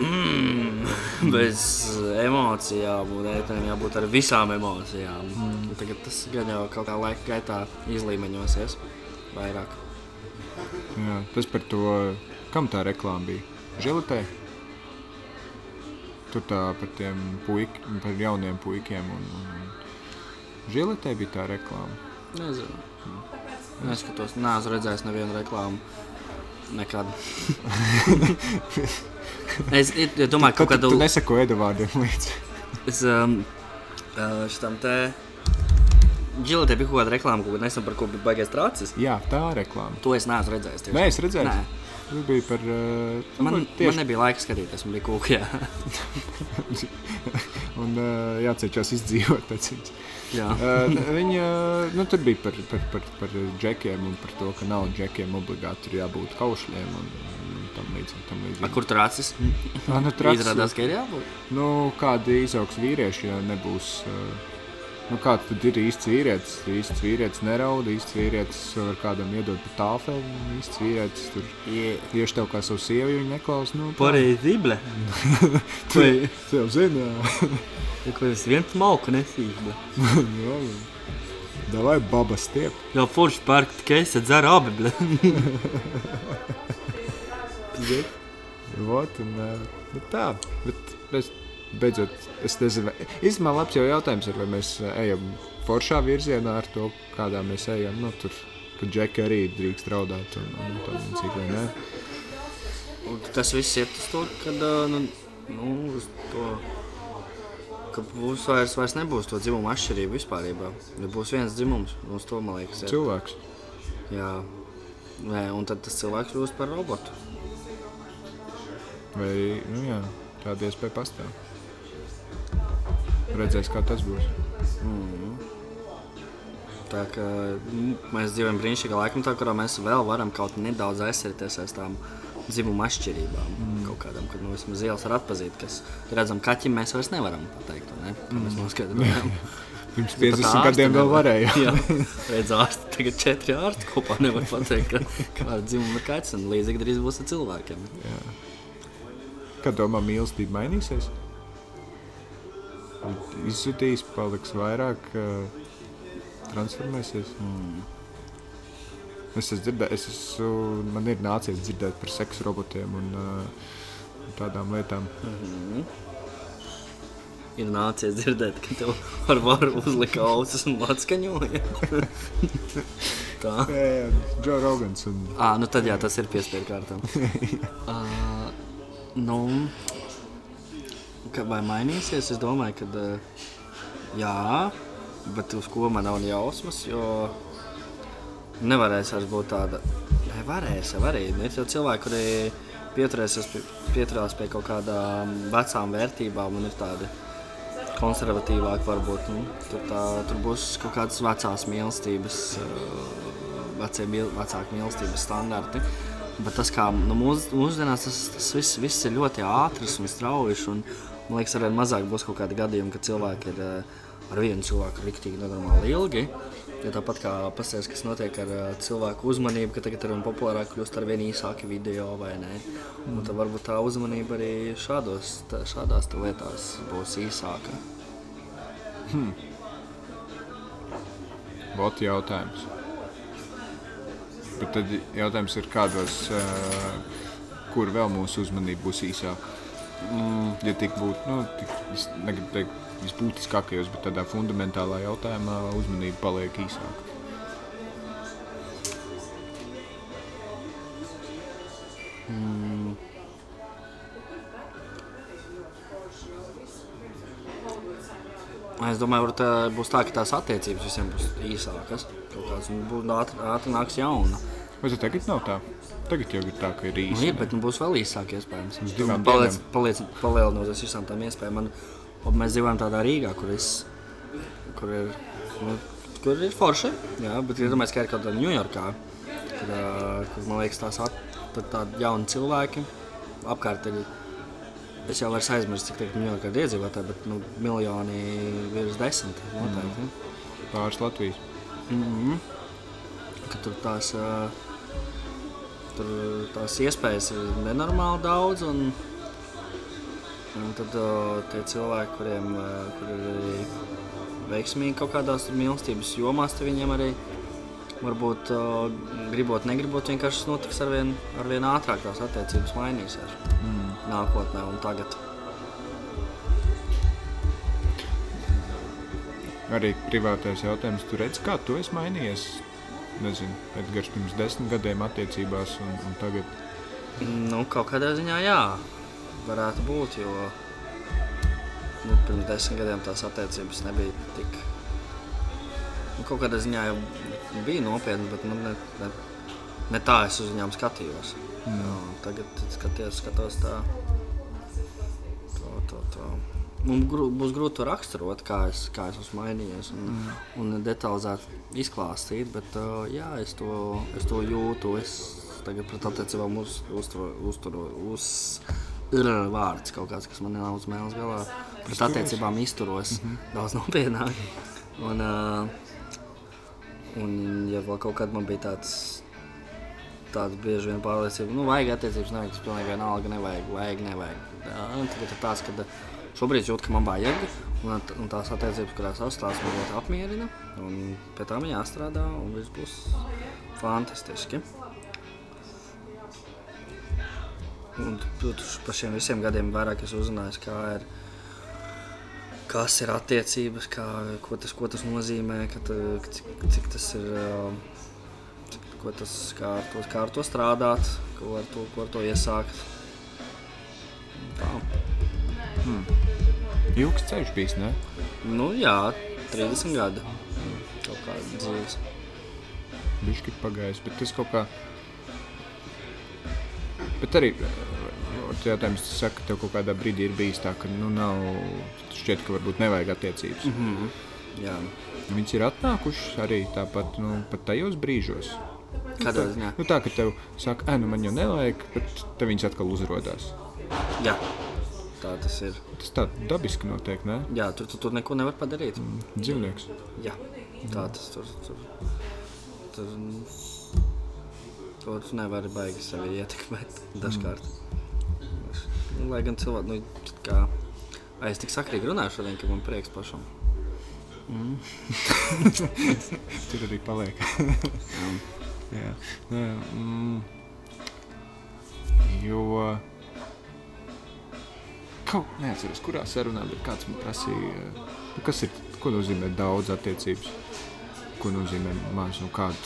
Mm, bez emocijām, un ētēm jābūt ar visām emocijām. Mm. Tagad tas gan jau kaut kā laika gaitā izlīmeņosies vairāk. Jā, tas par to, kam tā reklāma bija. Žilitē. Tur tā par tiem puikiem, par jauniem puikiem. Un, un, un Žilitē bija tā reklāma. Nezinu. Neskatos, neesmu redzējis nevienu reklāmu. Nekad. es, es domāju, ka kaut tu, tu kādu nesako Edvardiem līdzi. Es um, šitam te. Džilotē bija kaut kāda reklāma, ko nesen par ko bija baigais trācis. Jā, tā reklāma. To es neesmu redzējis. tieši. Nē, es redzēju. Nē. Tas bija par. Uh, Man, man tieši, nebija laika skatīties, man bija kūkā. un uh, jācenšas izdzīvot pēc viņas. Jā, Uh, viņa nu, tur bija par, par, par, par džekiem un par to, ka nav džekiem obligāti jābūt kaušļiem un tam līdzīgi. Tam A, līdzīgi. kur tur acis? Ah, nu, traks- Izrādās, ka ir jābūt. Nu, kādi izaugs vīrieši, ja nebūs. Uh, nu, kāds tad ir īsts vīrietis? Īsts vīrietis neraud, īsts vīrietis var kādam iedot pa tāfeli, īsts vīrietis tur Yeah. tieši tev kā savu sievu viņa neklaus. Nu, tā. Pareizīble. Tu tu jau zini, jā. Ko es viens malku nesīšu. Jā, Davai baba stiep. Jā, forši pērk tikai es dzeru abi, ble. Vot, un, nu tā, bet es beidzot, es nezinu, īstenībā labs jau jautājums ir, vai mēs ejam foršā virzienā ar to, kādā mēs ejam, nu tur, kad džeki arī drīkst raudāt un, un tā līdzīgi, vai ne? Un tas viss iet uz to, ka nu, nu, uz to, ka būs vairs, vairs nebūs to dzimumu atšķirību vispār. Ja būs viens dzimums, uz to man liekas, iet. Cilvēks. Jā, Nē, un tad tas cilvēks kļūst par robotu. Vai, nu jā, tāda iespēja pastāv. Redzēs, kā tas būs. Tā kā mm, mēs dzīvojam brīnišķīgā laikmetā, kurā mēs vēl varam kaut nedaudz aizsarties aiz tām dzimuma atšķirībām. Mm. Kaut kādam, kad nu, vismaz ielas var atpazīt, kas redzam, kaķim mēs vairs nevaram pateikt. Ne? Kā mēs noskaidrojām. Pirms Pat 50 ārsti gadiem vēl varēja. Jā, redz, ārsti tagad četri ārsti kopā nevar pateikt, ka kāda dzimuma ir kaķis un līdzīgi drīz būs ar cilvēkiem. Kad domā, mīlestība mainīsies? Izsutīs, paliks vairāk, transformēsies. Es esmu dzirdējis, es esmu, man ir nācies dzirdēt par seksu robotiem un uh, tādām lietām. Ir nācies dzirdēt, ka tev ar varu uzlika ausis un atskaņoja. Tā. Jā, jā, Džo Rogans un À, nu tad jā, tas ir piespiedu kārtām. uh, nu, ka vai mainīsies? Es domāju, ka uh, jā, bet uz ko man nav jausmas, jo nevarēs vairs būt tāda. Ne, varēs, jau arī. Ir jau cilvēki, kuri pieturēsies pie, pieturās pie kaut kādām vecām vērtībām un ir tādi konservatīvāki varbūt. Nu, tur, tā, tur būs kaut kādas vecās mīlestības, uh, vecie, mīl, vecāku mīlestības standarti. Bet tas, kā nu, mūs, mūsdienās, tas, tas viss, viss ir ļoti ātrs un strauji. Un, man liekas, arvien mazāk būs kaut kādi gadījumi, kad cilvēki ir uh, ar vienu cilvēku rīktīgi nenormāli ilgi. Ja tāpat kā pasties, kas notiek ar uh, cilvēku uzmanību, ka tagad ar vien populārāk kļūst ar vien īsāki video vai ne. Un tad varbūt tā uzmanība arī šādos, tā, šādās tā lietās būs īsāka. Vot jautājums. Bet tad jautājums ir, kādos, uh, kur vēl mūsu uzmanība būs īsāka? Mm. Ja tik būtu, nu, tik, es negribu teikt, visbūtiskākajos, bet tādā fundamentālā jautājumā uzmanība paliek īsāka. Es domāju, ka būs tā, ka tās attiecības visiem būs īsākas. Kāds būs ātri, ātri nāks jauna. Vai tas tagad nav tā? Tagad jau ir tā, ka ir Nu, īsi. ir, bet nu, būs vēl īsāk iespējams. Uz divām Paliec, paliec, palielinoties visām tām iespējām. Man, un mēs dzīvojam tādā Rīgā, kur, es, kur ir, nu, kur ir forši. Jā, bet iedomājieties, ka ir kaut kādā Ņujorkā, kur, kur man liekas, tās at, tādi jauni cilvēki apkārt ir. Es jau varu aizmirst, cik tādu Ņujorkā ir iedzīvotāji, bet nu, miljoni virs desmit noteikti. Mm. Pāris Latvijas. ka tur tās, ā, tur tās iespējas ir nenormāli daudz. Un, un tad ā, tie cilvēki, kuriem ā, kur ir veiksmīgi kaut kādās mīlestības jomās, viņiem arī varbūt gribot, negribot, vienkārši notiks ar vien, ar vien ātrāk tās attiecības mainīsies mm. nākotnē un tagad. Arī privātais jautājums, tu redz, kā tu esi mainījies? Nezinu, Edgars pirms desmit gadiem attiecībās un, un tagad. Nu, kaut kādā ziņā jā, varētu būt. Jo nu, pirms desmit gadiem tās attiecības nebija tik. Nu, kaut kādā ziņā jau bija nopietnas, bet nu, ne, ne, ne tā es uz viņām skatījos. Mm. Jā, tagad skaties, skatos tā. To, to, to. Mums grū, būs grūti raksturot, kā es, kā es esmu mainījies un, mm. un detalizēti izklāstīt. Bet uh, jā, es to, es to jūtu. Es tagad pret attiecībām uz, uzturu, uzturu, uz, ir vārds kaut kāds, kas man nav uz mēles galā. Pret attiecībām izturos mm -hmm. daudz nopietnāk. Un, uh, un ja vēl kaut kad man bija tāds tāds bieži vien pārliecība, nu, vajag attiecības, nevajag, tas pilnīgi vienalga, nevajag, vajag, nevajag. Jā, tagad ir tāds, ka šobrīd jūt, ka man vajag, un, un tās attiecības, kurās astāsts man ļoti apmierina, un pie tām jāstrādā, un viss būs fantastiski. Un tu, tu par šiem visiem gadiem vairāk es uzzināju, kā ir, kas ir attiecības, kā, ko, tas, ko tas nozīmē, ka, cik, cik tas ir, um, cik, ko tas, kā, ar to, kā ar to strādāt, ko ar to, ko ar to iesākt. Tā. Ilgs ceļš bijis, ne? Nu jā, 30 gadi. Kaut kāda dzīves. Bišķi pagājis, bet tas kaut kā... Bet arī, ot jautājums, tu saka, ka tev kaut kādā brīdī ir bijis tā, ka, nu, nav, šķiet, ka varbūt nevajag attiecības. Mm Mhm. Jā. Viņas ir atnākušas arī tāpat, nu, pat tajos brīžos. Kādā ziņā? Nu, tā, ka tev saka, ē, nu, man jau nevajag, bet tad viņas atkal uzrodās. Jā. Tā tas ir. Tas tā dabiski notiek, ne? Jā, tur, tur, tur neko nevar padarīt. Dzīvnieks. Jā. Tā tas tur. tur, tur to tu nevari baigi sevi ietekmēt dažkārt. Nu, lai gan cilvēki, nu, kā, ai, es tik sakrīgi runāju šodien, ka man prieks pašam. Tur arī paliek. Jā, nē, mm, jo kaut neatceros, kurā sarunā, bet kāds man prasīja, nu, kas ir, ko nozīmē daudz attiecības, ko nozīmē maz un kāda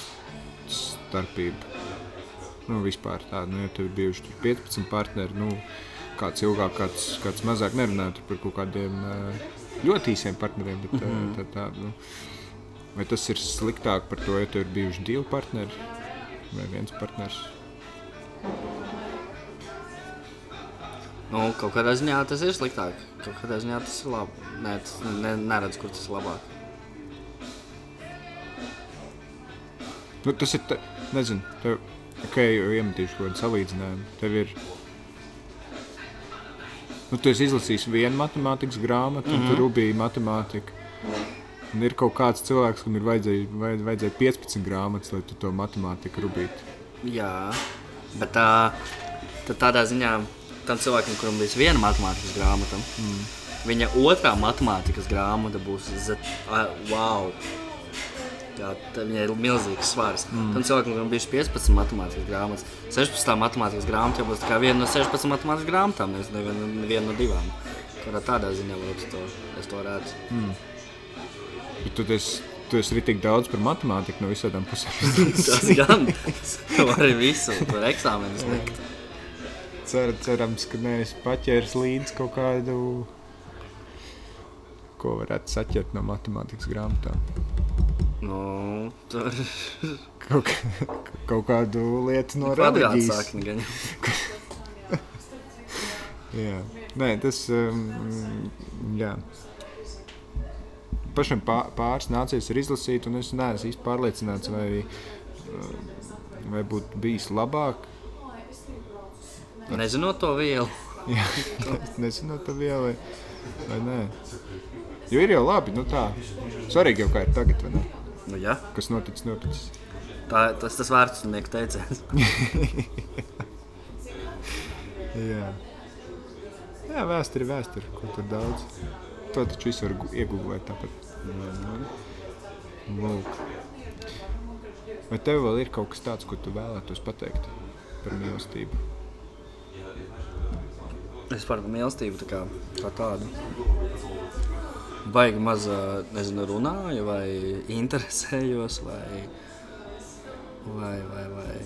starpība. Nu, vispār tāda, nu, ja tev ir bijuši tur 15 partneri, nu, kāds ilgāk, kāds, kāds mazāk nerunātu par kaut kādiem eh, ļoti īsiem partneriem, bet mm -hmm. tā, tā, nu, vai tas ir sliktāk par to, ja tev ir bijuši divi partneri vai viens partners? Nu, kaut kādā ziņā tas ir sliktāk. Kaut kādā ziņā tas ir labi. Nē, tas ne, neredz, kur tas ir labāk. Nu, tas ir, te, nezinu, tev, ok, iemetīšu kaut kādu salīdzinājumu. Tev ir, nu, tu esi izlasījis vienu matemātikas grāmatu, mm -hmm. un tu rubīji matemātiku. Un ir kaut kāds cilvēks, kam ir vajadzēja, vajad, vajadzēja 15 grāmatas, lai tu to matemātiku rubītu. Jā, bet tā, tad tādā ziņā tam cilvēkam, kuram bija viena matemātikas grāmata, mm. viņa otrā matemātikas grāmata būs Z, uh, wow. Jā, viņai ir milzīgs svars. Mm. Tam cilvēkam, kuram bija 15 matemātikas grāmatas, 16 matemātikas grāmata jau būs viena no 16 matemātikas grāmatām, nevis neviena, neviena no divām. Kurā tādā ziņā to, es to redzu. Mm. Bet tu esi, tu esi arī tik daudz par matemātiku no visām pusēm. Tas gan. Tu vari visu par eksāmenu sniegt. Cer, cerams, ka neesi paķēris līdzi kaut kādu, ko varētu saķert no matemātikas grāmatām. Nu, tur Kaut, kaut kādu lietu no kvadrāta reliģijas. Jā, Nē, tas um, jā. pašam pā- pāris nācies ir izlasīt, un es neesmu īsti pārliecināts, vai, um, vai būtu bijis labāk. Nezinot to vielu. Jā, es nezinu, tā viela vai, vai nē. Jo ir jau labi, nu tā. Svarīgi jau kā ir tagad, vai ne? Nu, jā, Kas noticis, noticis. tā, tas tas vērtsnieku teiciens. Jā, Jā vēsture ir vēsture, ko tur daudz. To taču visu var iegūlēt tāpat. Lūk. Vai tev vēl ir kaut kas tāds, ko tu vēlētos pateikt par mīlestību? Es par mīlestību tā kā, kā tādu. Baigi maz, nezinu, runāju, vai interesējos, vai. Vai, vai, vai.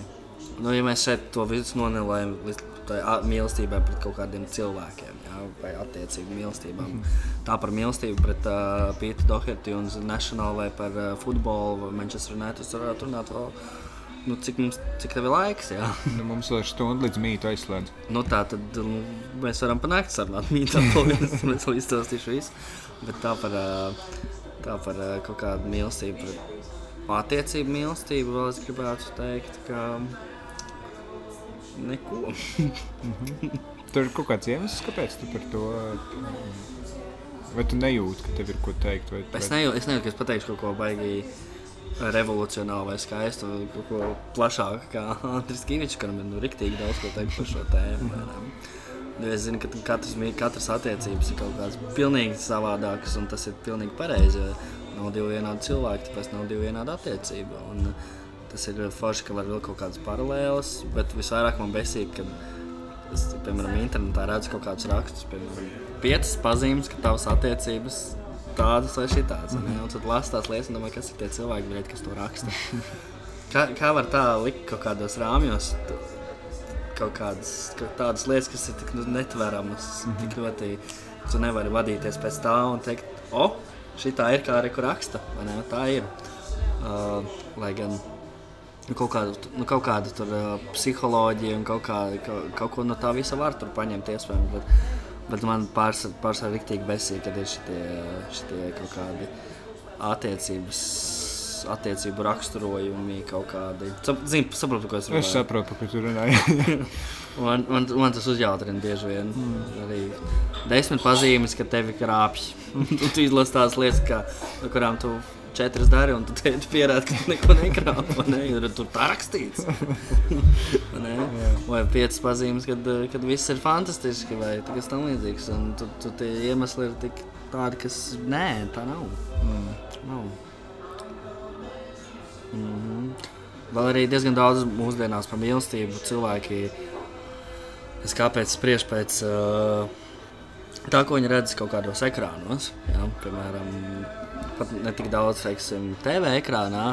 Nu, ja mēs šeit to visu nonelējam līdz mīlestībai pret kaut kādiem cilvēkiem, jā, vai attiecību mīlestībām. Tā par mīlestību pret uh, Pītu Doherty un National vai par uh, futbolu vai Manchester United es varētu runāt vēl, nu, cik, mums, cik tev ir laiks, jā. Nu, mums vēl ir stunda līdz mītu aizslēdz. Nu, tā tad nu, mēs varam panākt sarunāt mītā, paldies, mēs vēl izstāstīšu visu. Bet tā par, tā par kaut kādu mīlestību, pret attiecību mīlestību vēl es gribētu teikt, ka neko. Tur ir kaut kāds iemesls, kāpēc tu par to. Vai tu nejūti, ka tev ir ko teikt? Vai, Es vai... nejūtu, es nejūtu, ka es pateikšu kaut ko baigi revolucionālu vai skaistu, vai kaut ko plašāku kā Andris Kavičs, kuram ir nu, riktīgi daudz ko teikt par šo tēmu. Nu, es zinu, ka katrs, katras attiecības ir kaut kādas pilnīgi savādākas, un tas ir pilnīgi pareizi. Nav divi vienādi cilvēki, tāpēc nav divu vienādu attiecību. Un, uh, tas ir forši, ka var vilkt kaut kādas paralēlas, bet visvairāk man besīk, kad es, piemēram, internetā redzu kaut kādus rakstus, piemēram, piecas pazīmes, ka tavas attiecības tādas vai šitādas. Mm -hmm. Un tad lasu tās lietas un domāju, kas ir tie cilvēki, bļaļ, kas to raksta. kā, kā var tā likt kaut kādos rāmjos? Kaut kādas kaut tādas lietas, kas ir tik nu, netveramas, mm -hmm. tik ļoti. Tu nevari vadīties pēc tā un teikt, o, šī tā ir kā arī kur raksta. Ne, tā ir. Uh, lai gan nu, kaut kādu, nu, kaut kādu tur, uh, psiholoģiju un kaut, kā, kaut, kaut ko no tā visa var tur paņemt. Iespējams, bet, bet man pārsvarā pārs rīktīgi besīk, kad ir šitie, šitie kaut kādi attiecības. Attiecību raksturojumi kaut kādi. Zini, saprotu, ko es Es runāju. saprotu, par ko tu runāji. Man, man, man tas uzjautrina bieži vien. Mm. Arī desmit pazīmes, ka tevi krāpj. Tu, izlasi tās lietas, kā, kurām tu četras dari, un tu te tu pierādi, ka tu neko nekrāp. vai Ne? Jo Tur tā rakstīts. Ne? Vai piecas pazīmes, kad, kad viss ir fantastiski, vai kas tam līdzīgs. Un tu, tu tie iemesli ir tik tādi, kas nē, tā nav. Mm. nav. Mhm. Vēl arī diezgan daudz mūsdienās par mīlestību cilvēki. Es kāpēc spriežu pēc uh, tā, ko viņi redz kaut kādos ekrānos. Jā, piemēram, pat ne tik daudz, teiksim, TV ekrānā,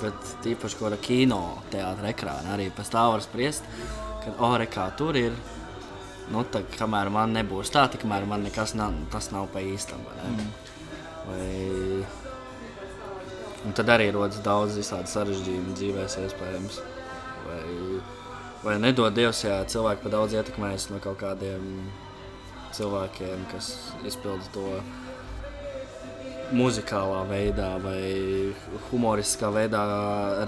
bet tīpaši kaut kādā kino teātra ekrānā arī pēc tā var spriest, ka, oh, re, kā tur ir. Nu, tā, kamēr man nebūs tā, tikmēr man nekas nav, tas nav pa īstam. vai ne? Mm. Vai... Un tad arī rodas daudz visādi sarežģījumi dzīvēs, iespējams. Vai, vai nedod Dievs, ja cilvēki par daudz ietekmējas no kaut kādiem cilvēkiem, kas izpilda to muzikālā veidā vai humoristiskā veidā,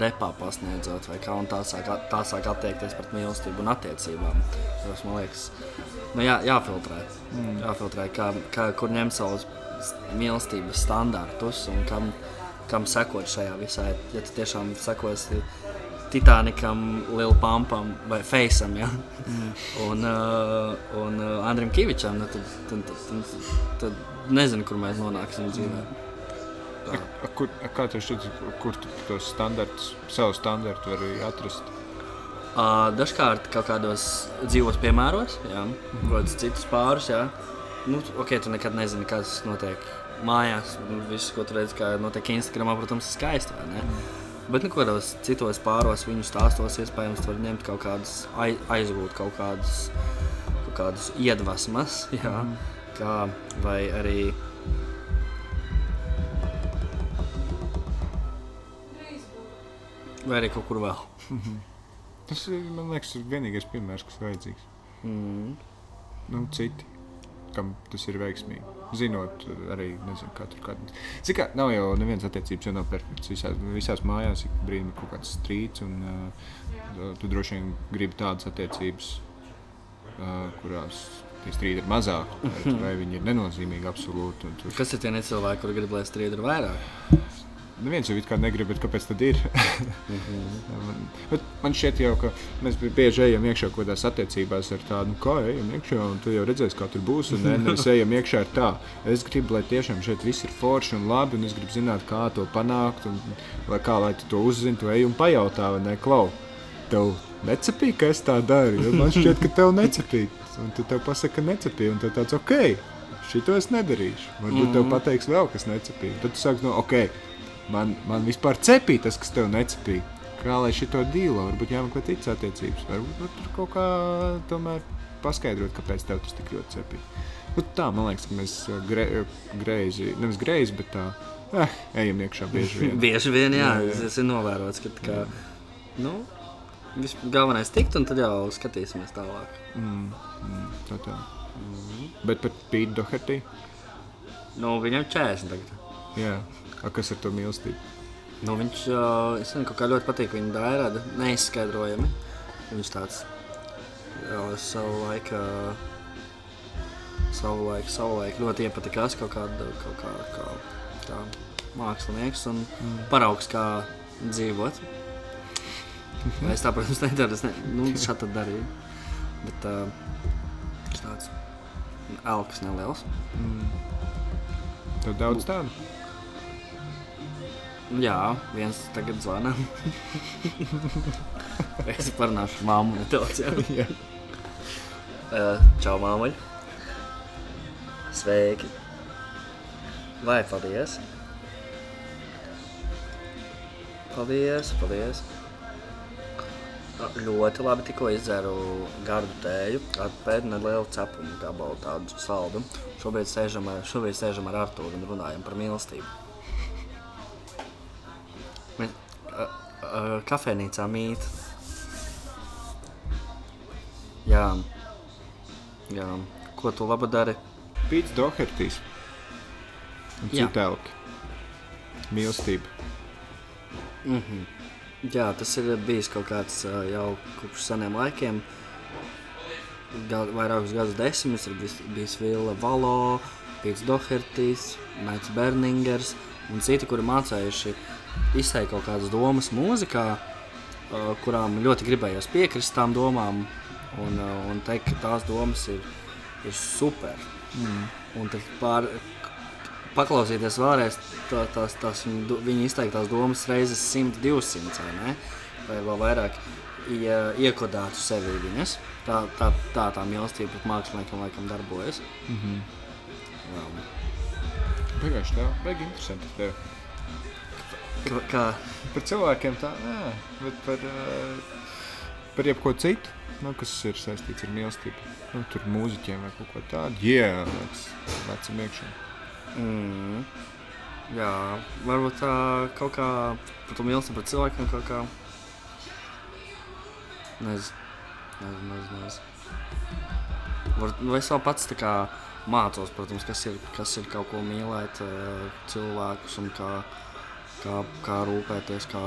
repā pasniedzot, vai kā un tā sāk, tā sāk attiekties pret mīlestību un attiecībām. Tas man liekas, nu jā, jāfiltrē. Mm. Jāfiltrē, kā, kā, kur ņemt savus mīlestības standartus un kam, kam sekot šajā visā. Ja tu tiešām sekosi Titanikam, Lielu Pampam vai Faceam, ja? mm. un, uh, un uh, Andrim Kavičam, nu, tad, tad, tad, tad, tad nezinu, kur mēs nonāksim dzīvē. A, a, kur, a, kā tu šķiet, kur tu tos standartus, savu standartu vari atrast? Uh, dažkārt kaut kādos dzīvos piemēros, jā, mm kādus citus pārus. Jā. Nu, ok, tu nekad nezini, kas notiek mājās. un Viss, ko tu redzi, kā notiek Instagramā, protams, ir skaisti. ne? Bet nu, kādos citos pāros viņu stāstos, iespējams, tu vari ņemt kaut kādus, ai- aizgūt kaut kādus, kaut kādus iedvesmas, jā, mm. kā, vai arī Vai arī kaut kur vēl. Tas ir, man liekas, tas vienīgais piemērs, kas vajadzīgs. Mm. Nu, citi, kam tas ir veiksmīgi. Zinot, arī nezinu, kā tur kādā. Cik kā nav jau nevienas attiecības, jau nav perfekts. Visās, visās mājās ik brīdī ir kaut kāds strīds, un uh, tu droši vien gribi tādas attiecības, uh, kurās tie strīdi ir mazāki, vai, vai viņi ir nenozīmīgi absolūti. un tu- Kas ir tie necilvēki, kuri grib, lai strīdi ir vairāk? Neviens jau it kā negrib, bet kāpēc tad ir? man, bet man šķiet, jau, ka mēs bieži ejam iekšā kaut kādās attiecībās ar tādu, nu, kā ejam iekšā, un tu jau redzēsi, kā tur būs. Un ne, nevis ejam iekšā ar tā. Es gribu, lai tiešām šeit viss ir forši un labi, un es gribu zināt, kā to panākt, un lai, kā lai tu to uzzini, tu ej un pajautā, vai ne, klau. Tev necepīja, ka es tā daru, jo man šķiet, ka tev necepīja. Un tu tev pasaki, ka necepīja, un tu tāds, ok, šito es nedarīšu. Varbūt mm -hmm. tev pateiks vēl, kas necepīja. Tad tu sāki no, ok, man, man vispār cepīja tas, kas tev necepīja. Kā lai šito dīlo, varbūt jāmeklē citas attiecības. Varbūt nu, tur kaut kā tomēr paskaidrot, kāpēc tev tas tik ļoti cepīja. Nu, tā, man liekas, ka mēs uh, gre, greizi, nevis greizi, bet tā, eh, ejam iekšā bieži vien. Bieži vien, jā, Jā, jā. tas ir novērots, ka tā kā, nu, galvenais tikt, un tad jau skatīsimies tālāk. Mm, mm, tā tā. Bet par Pītu Doherty, Nu, viņam 40 tagad. jā, A, kas ar to mīlestību? Nu, viņš, uh, nezinu, kaut kā ļoti patīk viņa dairada, neizskaidrojami. Viņš tāds jau savu laiku, savu laiku, savu laiku ļoti iepatikās kaut kāda, kaut kā, kā, kā mākslinieks un mm. paraugs, kā dzīvot. Es tā, protams, nedaru, es ne, nu, šādi darīju. Bet uh, tāds elks neliels. Tev daudz tādu? Jā, viens tagad zvana. es parunāšu ar māmu nedaudz. Jā. Uh, čau, māmuļ. Sveiki. Vai paldies? Paldies, paldies. Ļoti labi tikko izdzēru gardu tēju ar pēdu nelielu cepumu gabalu tādu saldu. Šobrīd sēžam šobrīd sēžam ar Artūru un runājam par mīlestību. Mēs uh, uh, kafejnīcā mīt. Jā. Jā. Ko tu labi dari? Pīts Dohertys. Un elki. Mīlestība. Mm -hmm. Jā, tas ir bijis kaut kāds uh, jau kopš seniem laikiem. Gal, vairākus gadus desmitus ir bijis, bijis Vila Valo, Pīts Dohertīs, Maits Berningers un citi, kuri mācējuši izteikt kaut kādas domas mūzikā, uh, kurām ļoti gribējās piekrist tām domām un, uh, un teikt, ka tās domas ir, ir super. Mm. Un tad pār, paklausīties vēlreiz tā, tās, tās viņa, viņa izteiktās domas reizes 100, 200. vai ne? vai vēl vairāk ie, iekodētu sevi viņas. Tā tā, tā, tā mīlestība pret māksliniekiem laikam darbojas. Mm -hmm. Pagājuši tev, baigi interesanti tev. Kā, kā Par cilvēkiem tā, nē, bet par, uh, par jebko citu, nu, kas ir saistīts ar mīlestību. Nu, tur mūziķiem vai kaut ko tādu. Jā, vec, vecam iekšā. Mm. Jā, varbūt tā kaut kā par to mīlestību pret cilvēkiem kaut kā. Nezinu, nezinu, nezinu. nezinu. Var, nu, es vēl pats tā kā mācos, protams, kas ir, kas ir kaut ko mīlēt eh, cilvēkus un kā, kā, kā rūpēties, kā,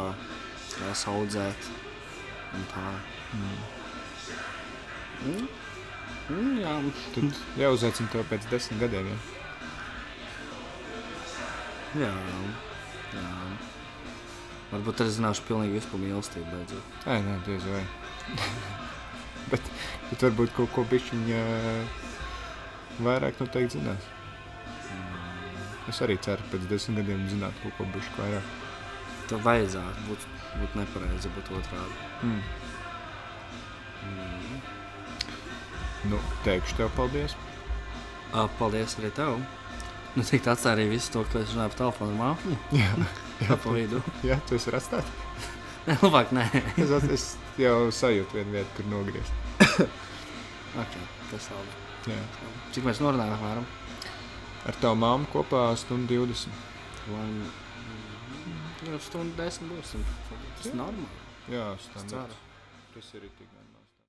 kā saudzēt. Un tā. Mm. Mm, jā, Tad jāuzaicina tev pēc desmit gadiem. Ja? jā, jā. Varbūt arī zināšu pilnīgi visu par mīlestību beidzot. Nē, nē, diez vai. bet, bet varbūt kaut ko bišķiņa vairāk noteikti zinās. Es arī ceru, pēc desmit gadiem zināt kaut ko bišķi vairāk. Tev vajadzētu būt, būt nepareizi, būt otrādi. Mm. Nu, teikšu tev paldies. Uh, paldies arī tev. Nu, tik tā atstāja arī visu to, ko es runāju par telefonu māmu. Jā, Jā, pa vidu. jā tu esi rastāt. Nē, labāk nē. Es, es jau sajūtu vienu vietu, kur nogriezt. ok, tas labi. Jā. Cik mēs norunājam apmēram? Ar tavu māmu kopā stundu 20. Lai... Nu, stundu desmit būsim. Tas Jā. normāli. Jā, standarts. Tas ir tik.